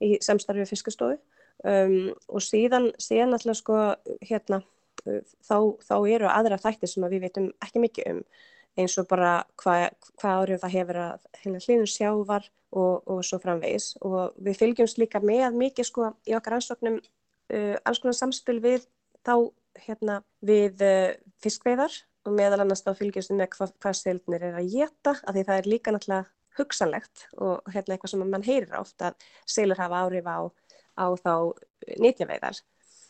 E: í samstarfið fiskastofu um, og síðan, síðan alltaf sko hérna þá, þá eru aðra þættir sem við veitum ekki mikið um eins og bara hvað hva árið það hefur að hérna hlýnum sjávar og, og svo framvegis. Og við fylgjumst líka með mikið sko í okkar ansóknum uh, alls konar samspil við þá hérna við uh, fiskveiðar og meðal annars þá fylgjast við með hvað, hvað selnir er að geta af því það er líka náttúrulega hugsanlegt og hérna eitthvað sem mann heyrir ofta að selur hafa áhrif á, á þá nýtjaveiðar.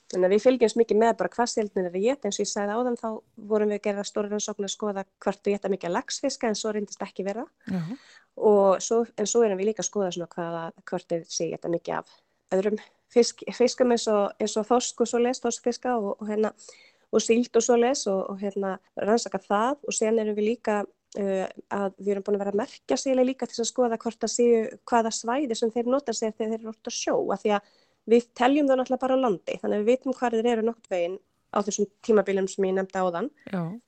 E: Þannig að við fylgjumst mikið með bara hvað selnir er að geta eins og ég sagði áðan þá vorum við að gera stóri rannsókn að skoða hvort við geta mikið lagsfiska en svo reyndist ekki vera uh -huh. og svo, en svo erum við líka að skoða svona hvaða hvort við sé geta mikið af öðrum fisk, fiskum eins og, og þosk og svo les, þoskfiska og, og hérna og síld og svo les og, og hérna rannsaka það. Og sen erum við líka uh, að við erum búin að vera að merkja síðan líka til að skoða hvort að séu hvaða svæði sem þeir nota sér þegar þeir eru orðið að sjó. Að því að við teljum það náttúrulega bara á landi þannig að við veitum hvað þeir eru nokt veginn á þessum tímabilum sem ég nefndi á þann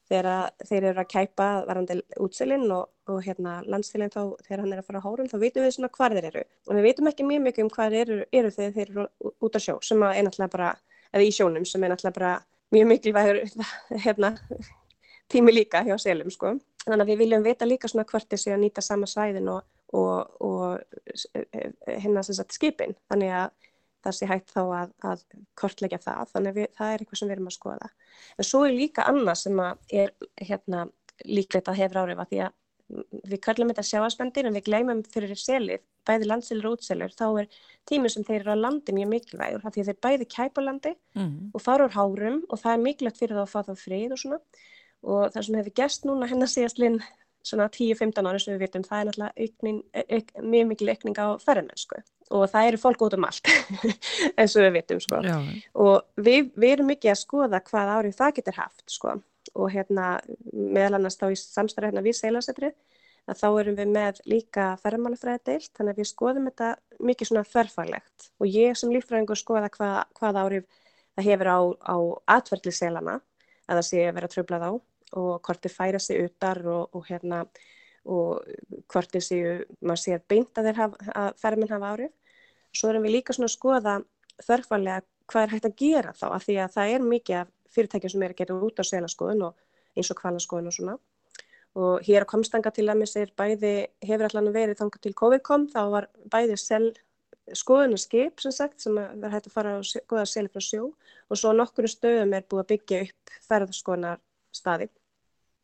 E: þegar þeir eru að kæpa varandi útselinn og, og hérna landstilinn þá þegar hann er að fara á hórum þá veitum við svona hvað þeir eru. Og við veitum ekki mjög mikið um hvað þeir eru, eru þegar þeir eru út að sjó sem er náttúrulega bara, eða í sjónum sem er náttúrulega bara mjög mikilvægur hérna, tími líka hjá selum sko. Þannig að við viljum vita líka svona hvort þessi að nýta sama svæðin og, og, og hérna sem sagt skipin. Þannig að það sé hægt þá að, að kortleggja það. Þannig að við, það er eitthvað sem við erum að skoða. En svo er líka annað sem er hérna, líklegt að hefur árifa því að við kallum þetta sjáaspendir en við gleymum fyrir selið, bæði landselur og útselur, þá er tímur sem þeir eru á landi mjög mikilvægur, því þeir bæði kæpa landi mm. og fara úr hárum og það er mikilvægt fyrir þá að fá þá frið og svona og það sem hefur gæst núna hennar síðast linn svona 10-15 ári sem við vitum, það er náttúrulega auknin, auk, mjög mikil aukning á ferðarmennsku og það eru fólk út um allt eins og við vitum sko Já. og við, við erum mikið að skoða hvað árið það getur haft sko og hérna meðal annars þá í samstæðu hérna við seilasetrið að þá erum við með líka ferðmálafræði deilt þannig að við skoðum þetta mikið svona þörfælegt og ég sem lífræðingur skoða hvað, hvað árif það hefur á, á atverðli selana að það sé að vera tröflað á og hvort þið færa sig utar og, og hérna og hvort þið séu, maður sé að beint að, haf, að ferðminn hafa árif svo erum við líka svona að skoða þörfælega hvað er hægt að gera þá af því að það er mikið af fyrirtækjum sem er að gera út á selaskoðun og eins og kvalaskoðun og svona. Og hér á komstanga til að mér sér bæði hefur allan verið þangar til COVID-kom þá var bæði sel skoðunarskip sem sagt sem verður hægt að fara og skoða seli frá sjó. Og svo nokkur stöðum er búið að byggja upp ferðarskoðunar staði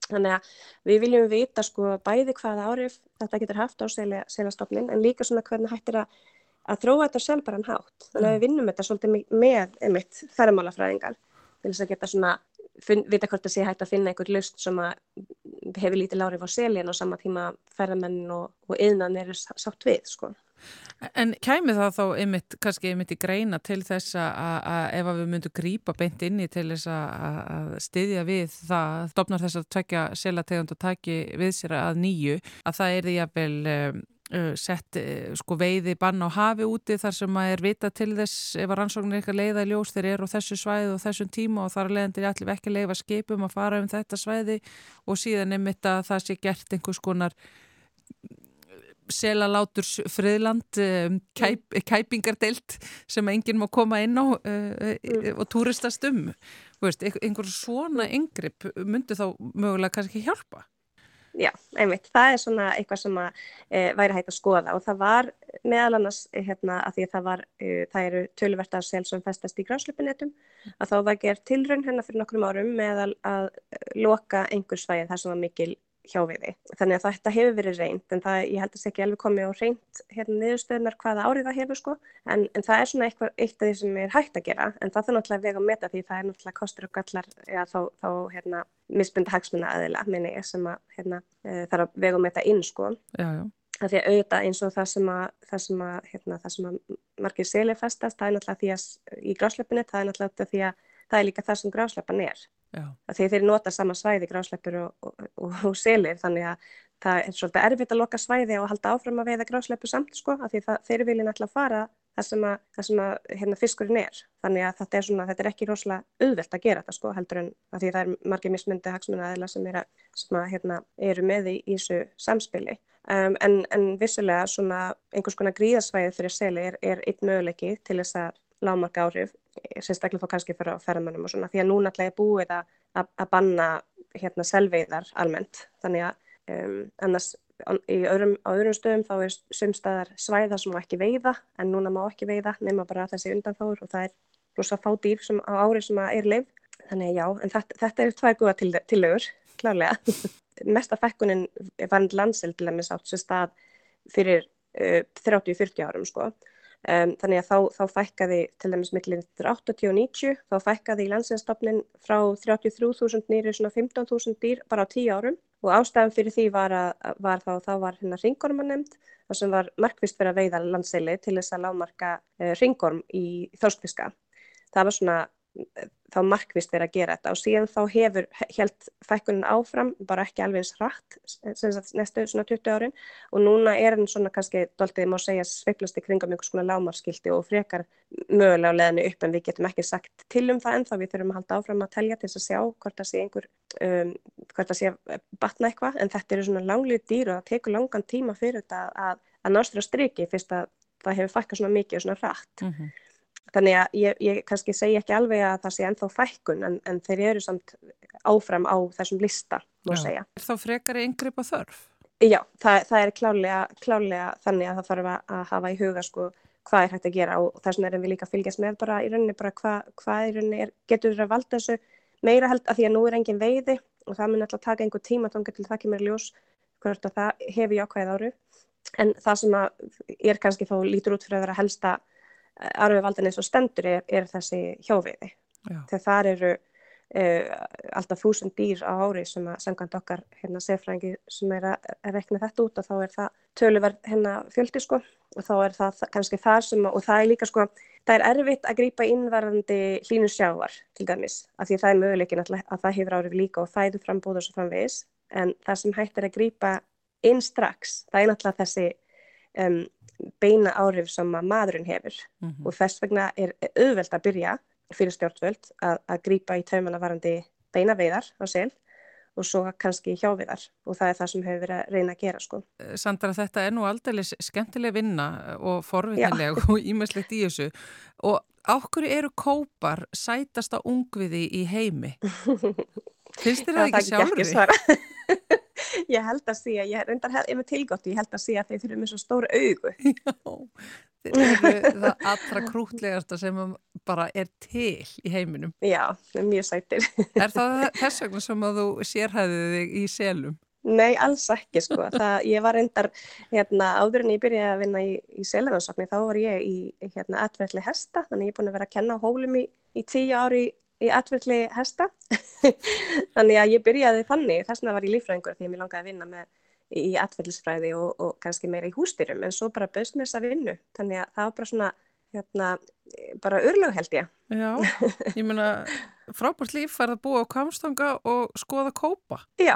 E: þannig að við viljum vita sko bæði hvaða árif þetta getur haft á selastofnin en líka svona hvernig hættir að að þróa þetta sjálfbaran hátt. Þannig að við vinnum þetta svolítið með einmitt ferðmálafræðingar til þess að geta svona finn, vita hvort það sé hægt að finna einhver lust sem hefur lítið lárið á selin og sama tíma ferðamenn og, og yðnan eru sátt við sko.
A: En kæmi það þá einmitt, kannski einmitt í greina til þess að ef að við myndum grýpa beint inni til þess að styðja við það, stopnar þess að tvekja selategund og taki við sér að nýju, að það er því að vel sett sko veiði bann á hafi úti þar sem að er vita til þess ef að rannsóknir eitthvað leiða í ljós þeir eru á þessu svæði og þessum tíma og þar leðandir allir ekki leifa skipum að fara um þetta svæði og síðan er mitt að það sé gert einhvers konar selalátur friðland kæp, kæpingardelt sem enginn má koma inn á uh, og túristast um. Einhver svona yngripp myndi þá mögulega kannski hjálpa
E: Já, einmitt, það er svona eitthvað sem að e, væri hægt að skoða og það var meðal annars hérna að því að það var, e, það eru tölverta sel sem festast í gránslupinetum að þá var gerð tilraun hérna fyrir nokkrum árum meðal að loka einhver svæði þar sem var mikil hjáviði. Þannig að þetta hefur verið reynd en það, ég held að það ekki alveg komið á reynd hérna niðurstöðunar hvaða árið það hefur sko en, en það er svona eitthvað, eitt af því sem er hægt að gera en það er náttúrulega vega að meta því það er náttúrulega kostur og gallar ja, þá, þá hérna, misbunda hagsmuna aðila minni sem að hérna, e, þarf að vega að meta inn sko.
A: Já, já.
E: Það því að auðvitað eins og það sem að, það sem að, hérna, það sem að margir selir festast, það er náttúrulega því að í grásleppinu, það er náttúrulega því að það er líka það sem grásleppan er. Þegar þeir nota sama svæði grásleppur og, og, og, og selir þannig að það er svolítið erfitt að loka svæði og halda áfram að veiða grásleppu samt sko af því það, þeir vilja náttúrulega fara það sem að, það sem að hérna, fiskurinn er. Þannig að þetta er, svona, þetta er ekki rosalega auðvelt að gera þetta sko heldur en að því það er margir mismundi hagsmunna aðeila sem, er að, sem að, hérna, eru með í þessu samspili. Um, en, en vissulega svona einhvers konar gríðasvæði fyrir seli er, er einn möguleiki til þess að lámarka áhrif sérstaklega þá kannski fyrir að ferðamannum og svona því að núna ætla ég búið að, að, að banna hérna selveiðar almennt. Þannig að um, annars í öðrum, á öðrum stöðum þá er sumstaðar svæða sem má ekki veiða en núna má ekki veiða nema bara þessi undanfáður og það er rosa fá dýr sem, á ári sem er leif þannig að já, en þetta, þetta er tvær góða til, tillögur, klárlega. Mesta fekkunin var en landsild til að misátt sér stað fyrir uh, 30-40 árum sko Um, þannig að þá, þá fækkaði til dæmis millir 80 og 90, þá fækkaði í landsinnstofnin frá 33.000 nýri svona 15.000 dýr bara á 10 árum og ástæðan fyrir því var, að, var þá, þá var hérna ringorma nefnd, það sem var markvist fyrir að veiða landsili til þess að lámarka uh, ringorm í þorskfiska. Það var svona þá markvist verið að gera þetta. Og síðan þá hefur helt fækkunin áfram bara ekki alveg eins rætt næstu svona 20 árin. Og núna er hann svona kannski doldið má segja sveiklast í kringum einhvers konar lámarskildi og frekar mögulega á leðinu upp en við getum ekki sagt til um það en þá við þurfum að halda áfram að telja til þess að sjá hvort það sé einhver um, hvort það sé batna eitthvað. En þetta eru svona langlið dýr og það tekur langan tíma fyrir þetta að, að nástra striki fyrst að það hefur fækkað svona mikið og svona rætt mm -hmm. Þannig að ég, ég kannski segja ekki alveg að það sé ennþá fækkun en, en þeir eru samt áfram á þessum lista, má segja.
A: Er þá frekar yngripp að þörf?
E: Já, það, það er klálega, klálega þannig að það þarf að hafa í huga sko hvað er hægt að gera og þess vegna erum við líka að fylgjast með bara í rauninni bara hvað, hvað í rauninni er, getur við að valda þessu meira held að því að nú er engin veiði og það mun alltaf taka einhver tíma þá getur það kemur ljós hvort að það hefur jákvæð áru en það sem er kannski þá lítur út fyrir að vera helsta arfivaldin eins og stendur er, er þessi hjófiði. Þegar þar eru uh, alltaf þúsund dýr á ári sem að sengand okkar hérna sefrængi sem er að, rekna þetta út og þá er það töluverð hérna fjöldi sko. Og þá er það kannski þar sem að, og það er líka sko, það er erfitt að grýpa innvarðandi hlínu sjávar til dæmis af því það er möguleikin að, að það hefur árið líka og fæðu frambúð og svo framvegis. En það sem hægt er að grýpa inn strax, það er náttúrulega þessi um, beina áhrif sem að maðurinn hefur mm -hmm. og þess vegna er auðvelt að byrja fyrir stjórnvöld að, að grýpa í taumana varandi beina veiðar á sel og svo kannski hjáviðar og það er það sem hefur verið að reyna að gera sko.
A: Eh, Sandra þetta er nú aldrei skemmtileg vinna og forvitinleg og ímestlegt í þessu og ákveður eru kópar sætasta ungviði í heimi? Finnst þér það ekki sjálfur?
E: Ég held að sé, ég reyndar ef við tilgótt, ég held að sé að þeir þurfum með svo stóru augu.
A: Já, þeir eru það allra krútlegasta sem bara er til í heiminum.
E: Já, mjög sættir.
A: Er það þess vegna sem að þú sérhæðið þig í selum?
E: Nei, alls ekki sko. Það, ég var reyndar, hérna, áður en ég byrjaði að vinna í, í selanansakni, þá var ég í, hérna, atverðli hesta, þannig ég er búin að vera að kenna hólum í, í tíu ári í atverðli hesta. Þannig að ég byrjaði þannig. Þess vegna var ég lífræðingur því að mér langaði að vinna með, í atverðlisfræði og, og kannski meira í hústyrum en svo bara bauðst mér þess að vinna þannig að það var bara svona hérna, bara örlög held ég.
A: Já, ég meina frábært líf færð að búa á kamstanga og skoða kópa.
E: Já,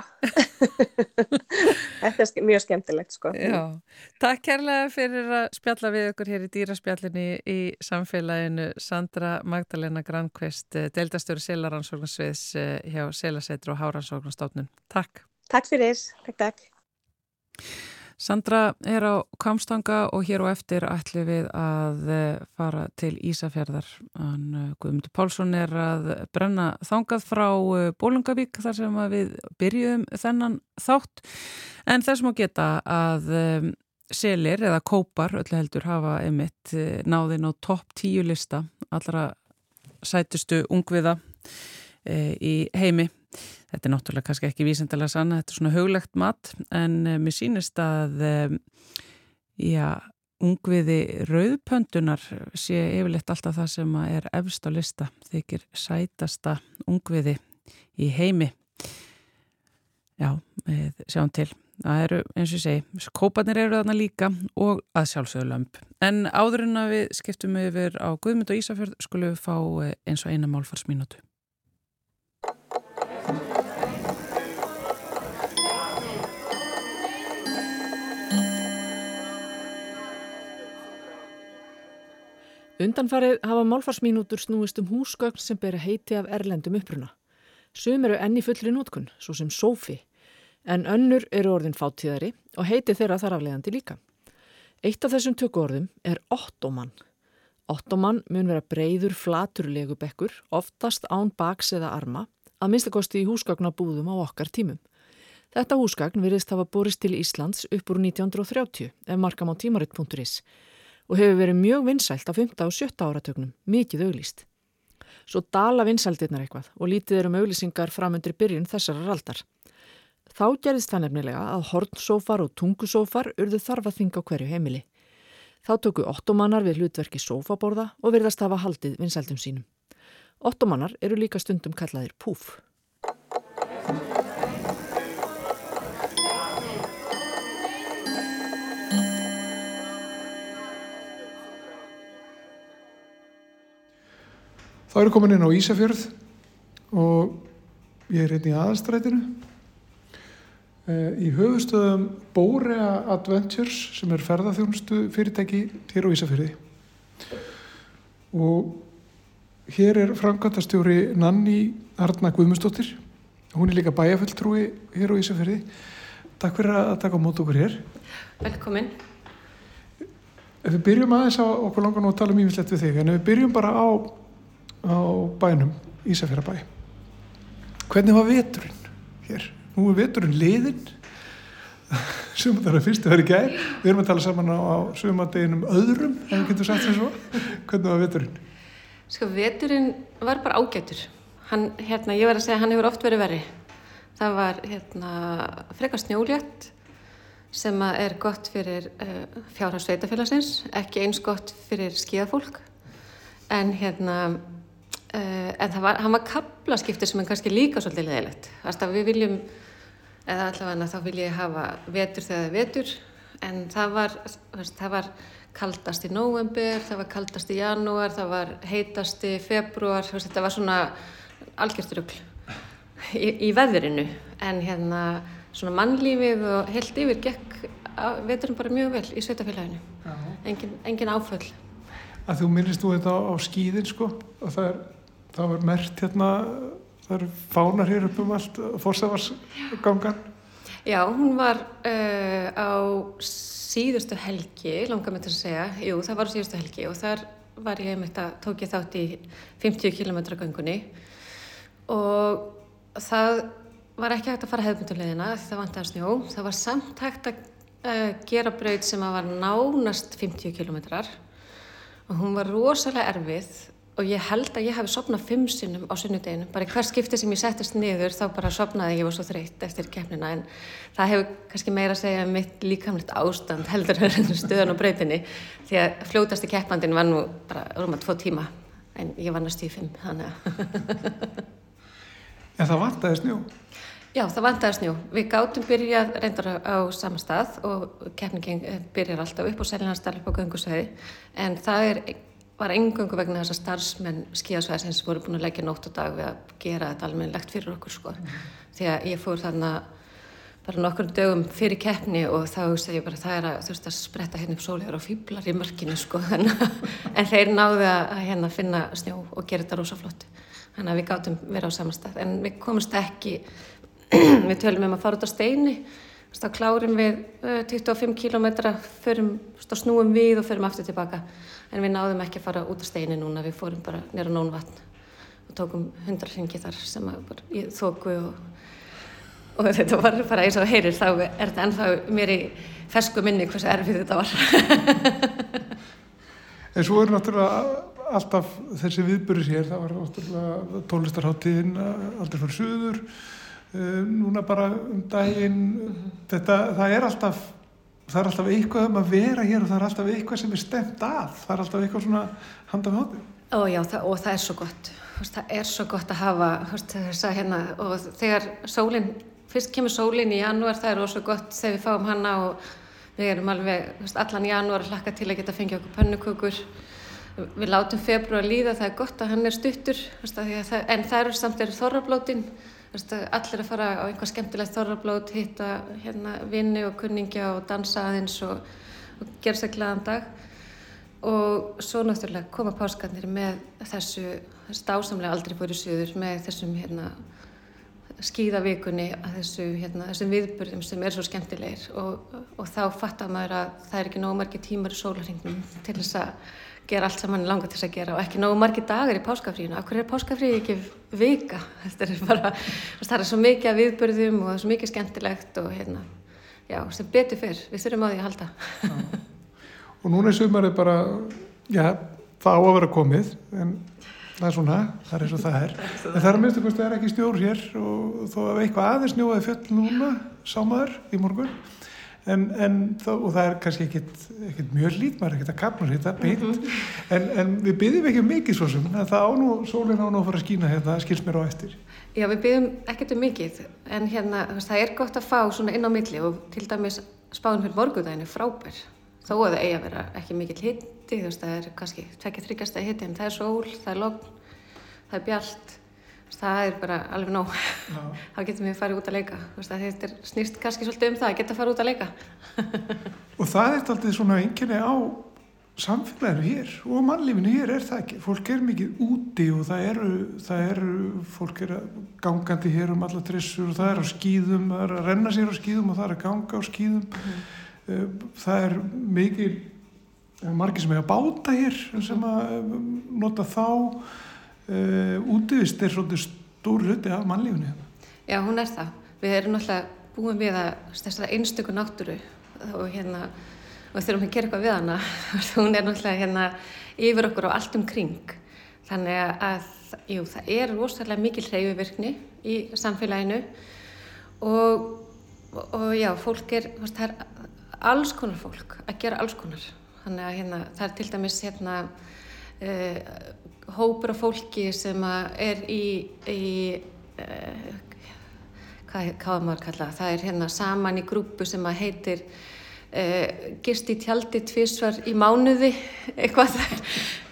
E: þetta er mjög skemmtilegt sko.
A: Já, takk kærlega fyrir að spjalla við okkur hér í dýraspjallinni í samfélaginu Sandra Magdalena Grankvist, eh, deildastöru Selaransóknarsviðs eh, hjá Selasetru og Háransóknastofnun. Takk.
E: Takk fyrir, takk, takk.
A: Sandra er á Kamstanga og hér og eftir ætlum við að eh, fara til Ísafjörðar. Eh, Guðmundur Pálsson er að brenna þangað frá eh, Bólungavík þar sem við byrjuðum þennan þátt. En þess má geta að selir eða kópar öllu heldur hafa emitt náðin á topp tíu lista allra sætustu ungviða í heimi. Þetta er náttúrulega kannski ekki vísindilega sanna, þetta er svona höglegt mat en uh, mér sínist að uh, já, ungviði rauðpöndunar sé yfirleitt alltaf það sem er efst á lista, þykir sætasta ungviði í heimi. Já, við sjáum til. Það eru, eins og ég segi, kópanir eru þarna líka og að sjálfsögðu lömp. En áður en að við skiptum yfir á Guðmund og Ísafjörð skulum við fá eh, eins og eina málfarsmínútu.
F: Undanfarið hafa málfarsmínútur snúist um húsgögn sem beri heiti af erlendum uppruna. Sum eru enni fullri nótkun, svo sem sófi, en önnur eru orðin fáttíðari og heiti þeirra þar aflegandi líka. Eitt af þessum tökku orðum er ottoman. Ottoman mun vera breyður flaturlegu bekkur, oftast án baks eða arma, að minnstakosti í húsgagnabúðum á okkar tímum. Þetta húsgagn virðist hafa borist til Íslands upp úr 1930 ef markam á tímaritt.is og hefur verið mjög vinsælt á 5. og 7. áratögnum, mikið auglýst. Svo dala vinsældirnar eitthvað og lítið er um auglýsingar framöndir byrjun þessarar aldar. Þá gerðist það nefnilega að hornsófar og tungusófar urðu þarfa þing á hverju heimili. Þá tóku ottomanar við hlutverki sófaborða og verðast hafa haldið vinsældum sínum. Ottomanar eru líka stundum kallaðir púf.
B: Það eru komin inn á Ísafjörð og ég er hérna í aðalstrætinu. Í höfustöðum Bórea Adventures sem er ferðarþjónustu fyrirtæki hér á Ísafjörði og hér er framkvæmtastjóri Nanni Arna Guðmustóttir hún er líka bæjafulltrúi hér á Ísafjörði Takk fyrir að taka á mót okkur hér.
G: Velkomin.
B: Ef við byrjum aðeins á okkur langar nú að tala um ímislegt við þig en ef við byrjum bara á á bænum Ísafjörðabæ hvernig var veturinn hér? Nú er veturinn liðinn. Sumandagur að fyrstu verið gæð við erum að tala saman á, á sumandeginum öðrum, ef við getum sagt þess að hvernig var veturinn?
G: Sko veturinn var bara ágætur. Hann, hérna, ég verði að segja hann hefur oft verið verið það var hérna frekar snjólétt sem er gott fyrir uh, fjárhans sveitafélagsins ekki eins gott fyrir skíðafólk. En hérna en það var, var kaplaskiptir sem er kannski líka svolítið leðilegt að við viljum eða allavega þá vil ég hafa vetur þegar það er vetur en það var, það var kaldast í november, það var kaldast í janúar, það var heitast í februar, þetta var svona algjörstrugl í, í veðrinu. En hérna svona mannlífið og heilt yfir gekk veturinn bara mjög vel í sveitafélaginu engin, engin áföll.
B: Að þú minnist þú þetta á skýðin sko og það er það var mert hérna það eru fánar hér upp um allt fórsavarsgangan
G: Já, hún var uh, á síðustu helgi, langar mig til að segja. Jú, það var síðustu helgi og þar var ég með þetta, tók ég þátt í 50 km gangunni og það var ekki hægt að fara hefðbundulegina því það vant að snjó, það var samt hægt að uh, gera braut sem að var nánast 50 km og hún var rosalega erfið og ég held að ég hafi sopnað fimm sinnum á sunnudeginu, bara hver skipti sem ég settist niður þá bara sopnaði ég og svo þreytt eftir keppnina en það hefur kannski meira að segja mitt líkamlegt ástand heldur en stöðan á breytinni því að fljótasti keppandin var nú bara rúma tvo tíma en ég var næst í fimm þannig að
B: En það vantaði snjó?
G: Já, það vantaði snjó. Við gátum byrjað reyndar á sama stað og keppningin byrjar alltaf upp og seljanastar upp á göngusæði en það er var engöngu vegna þess að starfsmenn skíasvæðisins voru búin að leggja nótt og dag við að gera þetta almenlegt fyrir okkur sko. Mm. Því að ég fór þarna bara nokkur dögum fyrir keppni og þá veist ég bara það er að þurft að spretta hérna upp sólegar og fýblar í mörkinu sko. en þeir náðu að hérna finna snjó og gera þetta rosa flott. Þannig að við gáttum vera á samanstað. En við komumst ekki, við tölum um að fara út á steini þá klárum við 25 km, förum, snúum við og förum aftur tilbaka. En við náðum ekki að fara út af steini núna, við fórum bara nýra nónvatn og tókum hundra ringi þar sem þóku og, og þetta var bara eins og heyrir þá er þetta ennþá mér í fersku minni hversu erfið þetta var.
B: En svo er náttúrulega alltaf þessi viðbyrjus hér, það var náttúrulega tónlistarháttíðin aldrei fyrir söður uh, núna bara um daginn þetta, það er alltaf það er alltaf eitthvað um að vera hér og það er alltaf eitthvað sem er stemt að. Það er alltaf eitthvað svona handan hóttu
G: Ó já, það, og það er svo gott. Það er svo gott að hafa þess að hérna, og þegar sólinn fyrst kemur sólinn í janúar það er ósvo gott þegar við fáum hanna og við erum alveg allan janúar hlakka til að geta fengið okkur pönnukökur. Við látum februar líða, það er gott að hann er stuttur en það eru samt eru þorrablótin allir að fara á einhvað skemmtilegt þorrablót hitta hérna vinni og kunningja og dansa aðeins og, og gera sér glæðan dag. Og svo náttúrulega koma páskarnir með þessu stásamlega aldrei fóru söður með þessum hérna skýðavíkunni þessu, hérna, þessum viðburðum sem er svo skemmtilegir. Og, og þá fattar maður að það er ekki nógu margir tímar í sólarhengnum til þess að gera allt sem mann langar til þess að gera og ekki nógu margir dagar í páskafríinu. Akkur er páskafríi ekki vika? Þetta er bara, það er svo mikið að viðbörðum og er svo mikið skemmtilegt og hérna, já, sem betur fyrr, við þurfum á því að halda.
B: og núna er sumarið bara, já, það á að vera komið, en það er svona, það er eins og það er. En það er að minnstu hvort það er ekki stjór hér og þó að eitthvað aðeins njóðaði fjöll núna, sámaður í morgun en, en þá, og það er kannski ekkit, ekkit mjög lít, maður er ekkit að kapna þetta beint, mm -hmm. en, en við byggjum ekki mikið svo sem, það ánú, sólinn ánú að fara að skýna hérna, það skils mér á eftir.
G: Já, við byggjum ekkert um mikið, en hérna, það er gott að fá svona inn á milli og til dæmis spáðum fyrir morgundaginu frábær, þó að það eigi að vera ekki mikill hitti, þú veist, það er kannski tvekja þryggjasta hitti, en það er sól, það er logn, það er bjart, það er bara alveg nóg. Þá getum við farið út að leika. Þetta snýst kannski svolítið um það að geta farið út að leika.
B: Og það er alltaf svona einnkjörni á samfélaginu hér og mannlífinu hér er það ekki? Fólk er mikið úti og það eru, það eru fólk er gangandi hér um alla trissur og það er á skýðum það er að renna sér á skýðum og það er að ganga á skýðum mm. það er mikið margir sem er að báta hér sem að nota þá uh, útivist er svolítið stór hluti af mannlífni
G: Já, hún er það. Við erum náttúrulega búin við að einstöku náttúru og hérna og þurfum að gera eitthvað við hana. Hún er náttúrulega hérna yfir okkur á allt um kring. Þannig að jú, það er rosalega mikil hreyfuvirkni í samfélaginu. Og, og já, fólk er það er alls konar fólk að gera alls konar. Þannig að hérna, það er til dæmis hérna uh, hópur af fólki sem er í, í uh, hvað, hvað maður kalla það? Er hérna saman í grúpu sem heitir uh, gist í tjaldi tvísvar í mánuði eitthvað.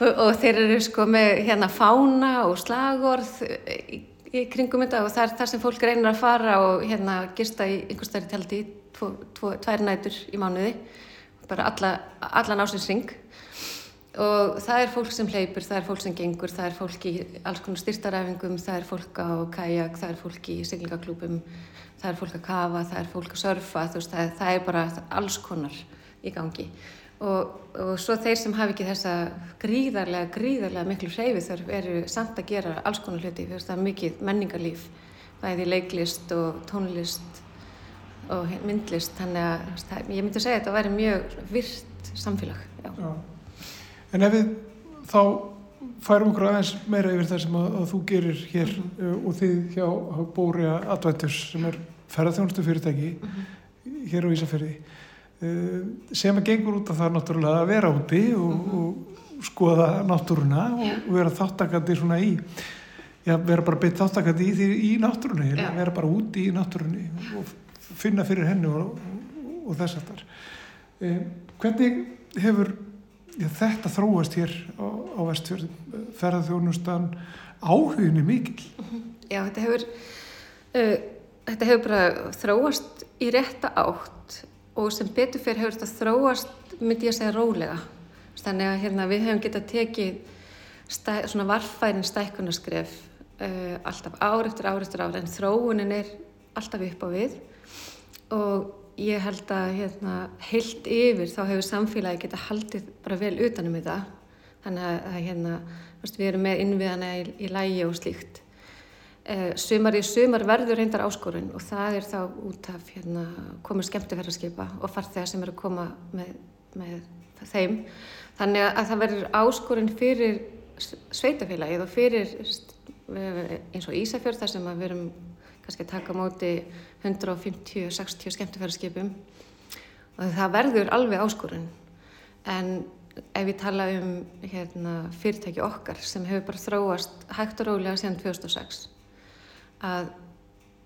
G: Og þeir eru sko með hérna fána og slagorð í, í kringum þetta og það er þar sem fólk reynir að fara og hérna gista í einhver stærri tjaldi tvær nætur í mánuði. Bara alla, allan ásinsring og það er fólk sem hleypur, það er fólk sem gengur, það er fólk í alls konar styrtaræfingum, það er fólk á kajak, það er fólk í siglingaklúpum, það er fólk að kafa, það er fólk að surfa, veist, það, það er bara alls konar í gangi. Og, og svo þeir sem hafi ekki þessa gríðarlega, gríðarlega miklu hreyfi þarf eru samt að gera alls konar hluti, það er mikið menningarlíf, bæði leiklist og tónlist og myndlist, þannig að ég myndi að segja að þetta væri mjög virt samfélag. Já. Já.
B: En ef við þá færum okkur aðeins meira yfir það sem að, að þú gerir hér mm -hmm. og þið hjá Bória Adventures sem er ferðarþjónustu fyrirtæki mm -hmm. hér á Ísafjörði uh, sem að gengur út af það náttúrulega að vera úti og, mm -hmm. og skoða náttúruna og, og vera þáttakandi svona í já, vera bara beitt þáttakandi í, í náttúrunni, ja. vera bara úti í náttúrunni og finna fyrir henni og, og þess að þar. Uh, hvernig hefur þetta þróast hér á, á vestfjörðum. Ferðarþjónustan áhuginni mikil
G: mhm. Já, þetta hefur uh, þetta hefur bara þróast í rétta átt og sem betur fyrir hefur þetta þróast myndi ég að segja rólega. Þannig að hérna, við hefum getað tekið stæ, svona varfærin stækkunaskref uh, alltaf ár eftir ár eftir ár en þróunin er alltaf upp á við. Og ég held að hérna, heilt yfir þá hefur samfélagi geta haldið bara vel utanum þetta. Þannig að hérna, við erum með innviðana í, í lægi og slíkt. Eh, sumar í sumar verður reyndar áskorun og það er þá út af hérna, komur skemmtifæraskipa og farþegar sem eru að koma með, með þeim. Þannig að það verður áskorun fyrir sveitafélagið og fyrir eins og Ísafjörð þar sem við erum kannski að taka móti 150-60 skemmtifæraskipum og það verður alveg áskorun. En ef ég tala um hérna, fyrirtæki okkar sem hefur bara þróast hægt og rólega síðan 2006 að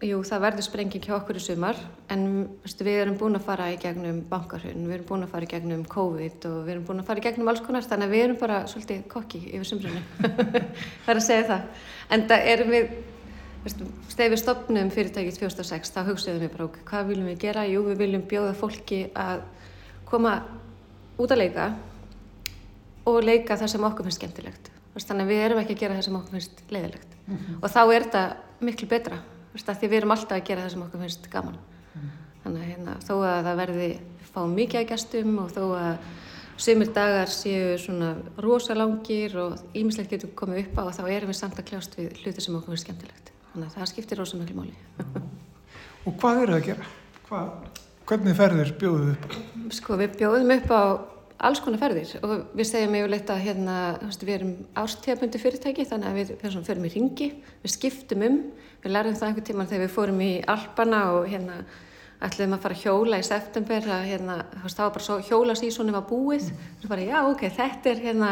G: jú, það verður sprenging hjá okkur í sumar en veistu, við erum búin að fara í gegnum bankarhun, við erum búin að fara í gegnum COVID og við erum búin að fara í gegnum alls konar þannig að við erum bara svolítið kokki yfir sumrunni það er að segja það. En það erum við Þegar við stopnum fyrirtækið 2006 þá hugsaðum við bara ok, hvað viljum við gera? Jú, við viljum bjóða fólki að koma út að leika og leika það sem okkur finnst skemmtilegt. Þannig að við erum ekki að gera það sem okkur finnst leiðilegt. Mm -hmm. Og þá er þetta miklu betra, því við erum alltaf að gera það sem okkur finnst gaman. Mm -hmm. Þannig að hérna, þó að það verði fá mikið að gestum og þó að Sumir dagar séu svona rosalangir og ímislegt getur komið upp á og þá erum við samt að kljást við hluti sem okkur finnst skemmtilegt. Þannig að það skiptir rosa mjög máli.
B: Og hvað eru það að gera? Hvað, hvernig ferðir bjóðum við upp?
G: Sko við bjóðum upp á alls konar ferðir og við segjum yfirleitt að hérna, við erum ástíðabundi fyrirtæki þannig að við, við förum í ringi, við skiptum um, við lærðum það einhver tíma þegar við fórum í Alpana og hérna ætluðum að fara að hjóla í september að hérna, það var bara svo hjólasísónu var búið, mm. bara já ok, þetta er hérna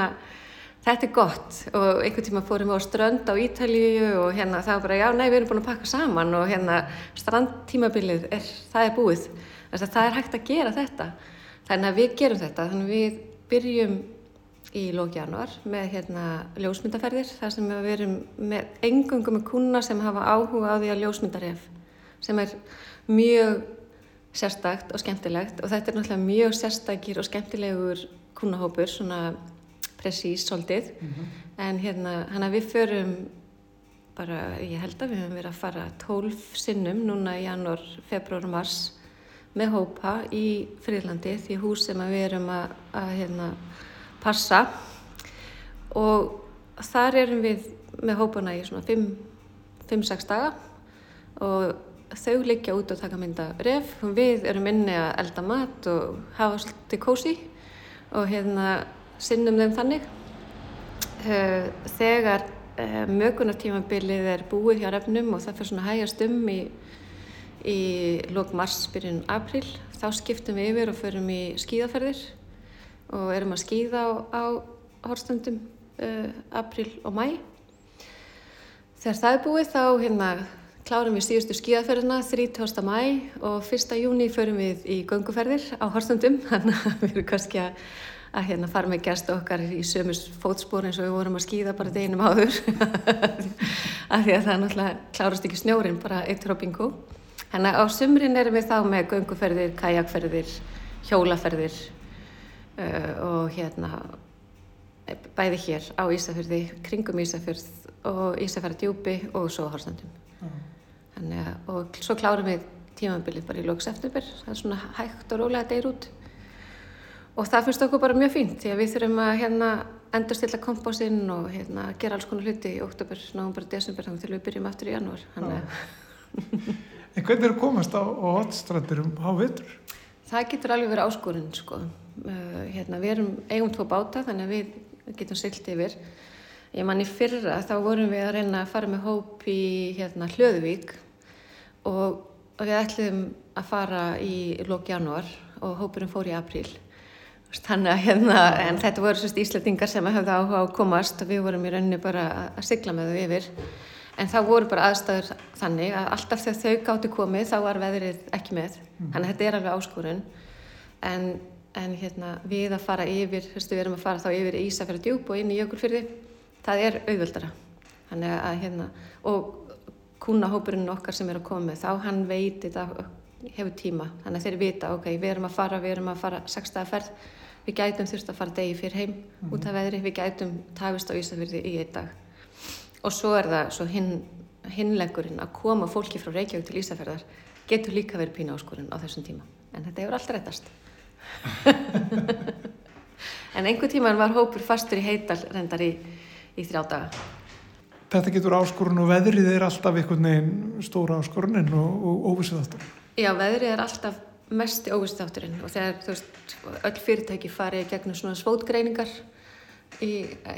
G: þetta er gott. Og einhvern tíma fórum við á strönd á Ítalíu og hérna það var bara já, nei, við erum búin að pakka saman og hérna strandtímabilið, er, það er búið. Þess að það er hægt að gera þetta. Þannig að við gerum þetta. Þannig að við byrjum í lóki januar með hérna ljósmyndaferðir þar sem við erum með engungum með kuna sem hafa áhuga á því að ljósmyndaref sem er mjög sérstakt og skemmtilegt. Og þetta er náttúrulega mjög sérstakir og skemmtilegur kunahópur svona presís svolítið. Mm -hmm. en hérna hann að við förum bara ég held að við höfum verið að fara tólf sinnum núna í janúar, februar og mars með hópa í Fríðlandi því hús sem við erum að, að hérna, passa. Og þar erum við með hópana í svona 5-6 daga. Og þau liggja út og taka mynda ref. Við erum inni að elda mat og hafa svolítið kósi og hérna sinnum þeim þannig. Eh, þegar eh, mögunartímabilið er búið hjá refnum og það fyrir svona hægast um í, í lók mars, byrjun april, þá skiptum við yfir og förum í skíðaferðir og erum að skíða á, á horstundum uh, april og mæ. Þegar það er búið þá hérna klárum við síðustu skíðaferðina 30. mæ og 1. júni förum við í gönguferðir á horstundum, þannig að við erum kannski að að hérna fara með gæst okkar í sömus fótspór eins og við vorum að skýða bara deginum áður af því að það náttúrulega klárast ekki snjórin bara bingo Þannig að á sumrin erum við þá með gönguferðir, kajakferðir, hjólaferðir uh, og hérna bæði hér á Ísafjörði, kringum Ísafjörð og Ísafjörðardjúpi og svo Horslandum. Mm. Og svo klárum við tímabilið bara í lóks eftirber, það er svona hægt og rólega deyr út og það finnst okkur bara mjög fínt því að við þurfum að hérna endurstilla kompásinn og hérna gera alls konar hluti í oktober, bara desember þannig til við byrjum aftur í janúar
B: En hvernig er að komast á, á hotstrandir um hávitur?
G: Það getur alveg verið áskorinn sko. uh, hérna, við erum eigum tvo báta þannig að við getum silt yfir ég man í fyrra þá vorum við að reyna að fara með hóp í hérna, Hlöðuvík og, við ætlum að fara í lók janúar og hópurinn fór í apríl Þannig að hérna, en þetta voru svona íslettingar sem hefði áhuga á að komast og við vorum í rauninni bara að sigla með þau yfir. En það voru bara aðstæður þannig að alltaf þegar þau gáttu komið þá var veðrið ekki með. Mm. Þannig að þetta er alveg áskorun. En, en hérna, við að fara yfir, fyrstu, við erum að fara þá yfir í Ísafjörðu djúb og inn í Jökulfyrði, það er auðvöldara. Þannig að hérna, og kúnahópurinn okkar sem er að koma þá hann veit þetta hefur tíma. Þannig að þeir vita, ok, við erum að fara, við erum að fara sextaðaferð við gætum þurft að fara degi fyrir heim mm -hmm. út af veðri, við gætum tafist á Ísafjörði í einn dag. Og svo er það svo hinn, hinleggurinn að koma fólki frá Reykjavík til Ísafjörðar getur líka verið pína áskorun á þessum tíma. En þetta hefur alltaf réttast en einhver tíman var hópur fastur í heital reyndar í, í þrjá daga.
B: Þetta getur áskorun og veðrið er alltaf einhvern veginn stóra áskorunin og, og óvissið alltaf
G: Já, veðrið er alltaf mest í óvistátturinn og þegar veist öll fyrirtæki farið gegnum svona svótgreiningar í,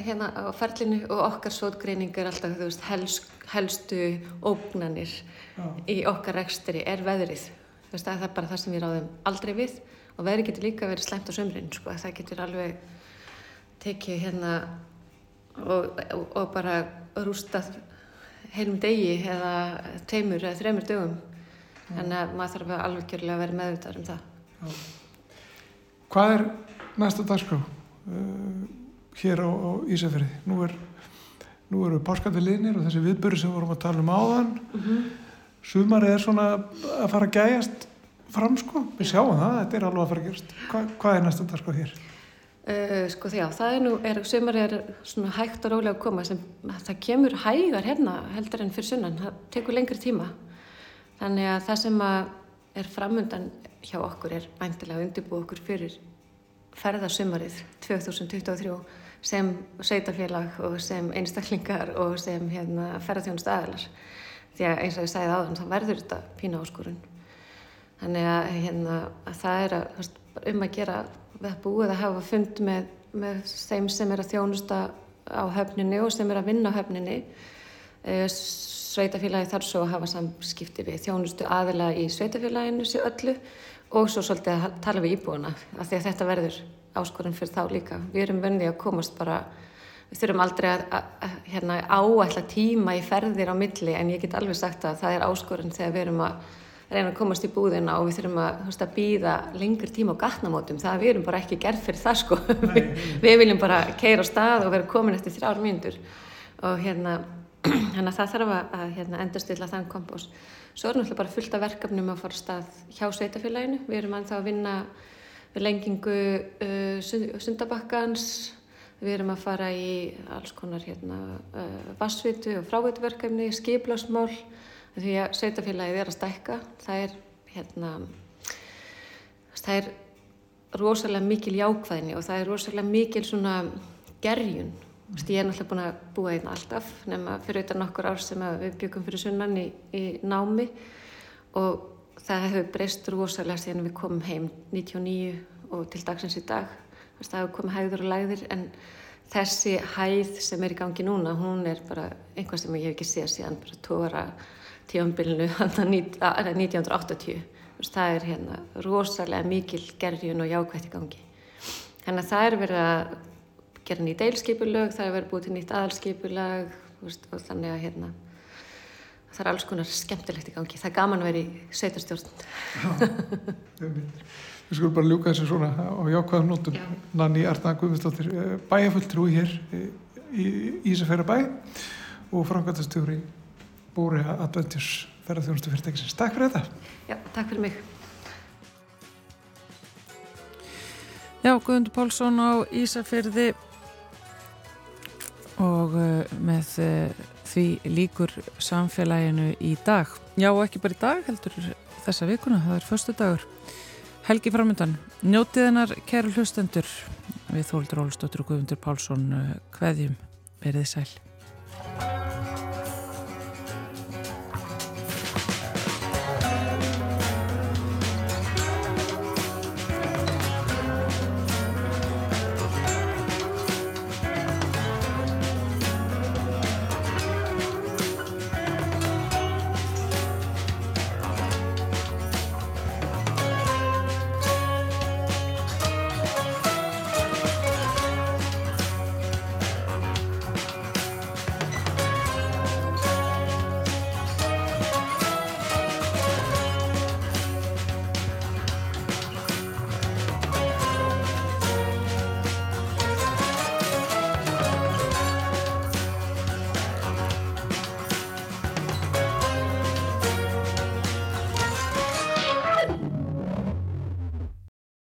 G: hérna á ferlinu og okkar sótgreining er alltaf veist helst, helstu ógnanir Já. í okkar rekstri er veðrið veist það er bara það sem við ráðum aldrei við og veðrið getur líka verið slemt á sömrin sko það getur alveg tekið hérna og, og, og bara rústað heilum degi eða teimur eða þremur dögum þannig að maður þarf að alveg kjörlega að vera meðvitað um það Já.
B: Hvað er næsta dagskrá uh, hér á, á Ísafjörði? Nú er nú eru páskandi liðnir og þessi viðböru sem vorum að tala um áðan mm -hmm. sumarið er svona að fara að gæjast fram sko, við sjáum það, þetta er alveg að fara að gerast Hva, hvað er næsta dagskrá hér?
G: Uh, sko því að það er nú, er, sumarið er svona hægt og rólega að koma sem það kemur hægar hérna heldur en fyrir sunnan, það tekur lengri tíma Þannig að það sem að er framöndan hjá okkur er væntilega að undirbú okkur fyrir ferðarsumarið 2023 sem sveitafélag og sem einstaklingar og sem hérna, ferðarþjónust aðalar. Því að eins og ég sæði áðan þá verður þetta pína áskorun. Þannig að, hérna, að það er að, um að gera við búið að hafa fund með, með þeim sem er að þjónusta á höfninni og sem er að vinna á höfninni eh, sveitafélagi þarf svo að hafa samskipti við þjónustu aðila í sveitafélaginu sér öllu og svo svolítið að tala við íbúina af því að þetta verður áskorun fyrir þá líka. Við erum vöndið að komast bara, við þurfum aldrei að, að, að hérna, áætla tíma í ferðir á milli en ég get alveg sagt að það er áskorun þegar við erum að reyna að komast í búðina og við þurfum að, að býða lengur tíma á gatnamótum. Það við erum bara ekki gerð fyrir það sko. Nei, við viljum bara keira á stað og vera komin eftir þrjár mínútur og hérna þannig að það þarf að hérna, endastilla þann kompós. Svo er náttúrulega bara fullt af verkefnum að fara stað hjá sveitafélaginu. Við erum að vinna við lengingu uh, sundabakkans, við erum að fara í alls konar hérna, uh, vassvitu og frávituverkefni, skiplásmál, því að sveitafélagið er að stækka. Það er, hérna, það er rosalega mikil jákvæðni og það er rosalega mikil gerjun Ég er náttúrulega búin að búa einn alltaf nema fyrir auðvitað nokkur ár sem við byggum fyrir sunnan í, í námi og það hefur breyst rosalega síðan við komum heim 99 og til dagsins í dag. Það hefur komið hæður og læðir en þessi hæð sem er í gangi núna hún er bara einhvað sem ég hef ekki séð síðan bara tóra tífambilinu 1980. Það er hérna rosalega mikil gerjun og jákvægt í gangi. Þannig að það er verið að gera nýtt eilskipulög, það er verið búið til nýtt aðalskipulag og þannig að hérna, það er alls konar skemmtilegt í gangi. Það er gaman að vera í sveitarstjórn.
B: Við skulum bara ljúka þessu svona á jákvæðum nótum. Já. Nanni Arna Guðmundsdóttir, eh, bæjafulltrúi hér í Ísafæra bæ og framkvæmtastjóri Bóri Adventures ferðarþjónustu fyrirtækisins. Takk fyrir þetta.
G: Já, takk fyrir mig.
A: Já, Guðmundur Pálsson á Ísafyrði og uh, með uh, því líkur samfélaginu í dag. Já, ekki bara í dag, heldur þessa vikuna, það er förstu dagur. Helgi framöndan, njótið hennar kæru hlustendur við Þóldur Ólistóttur og Guðmundur Pálsson hveðjum, verið sæl.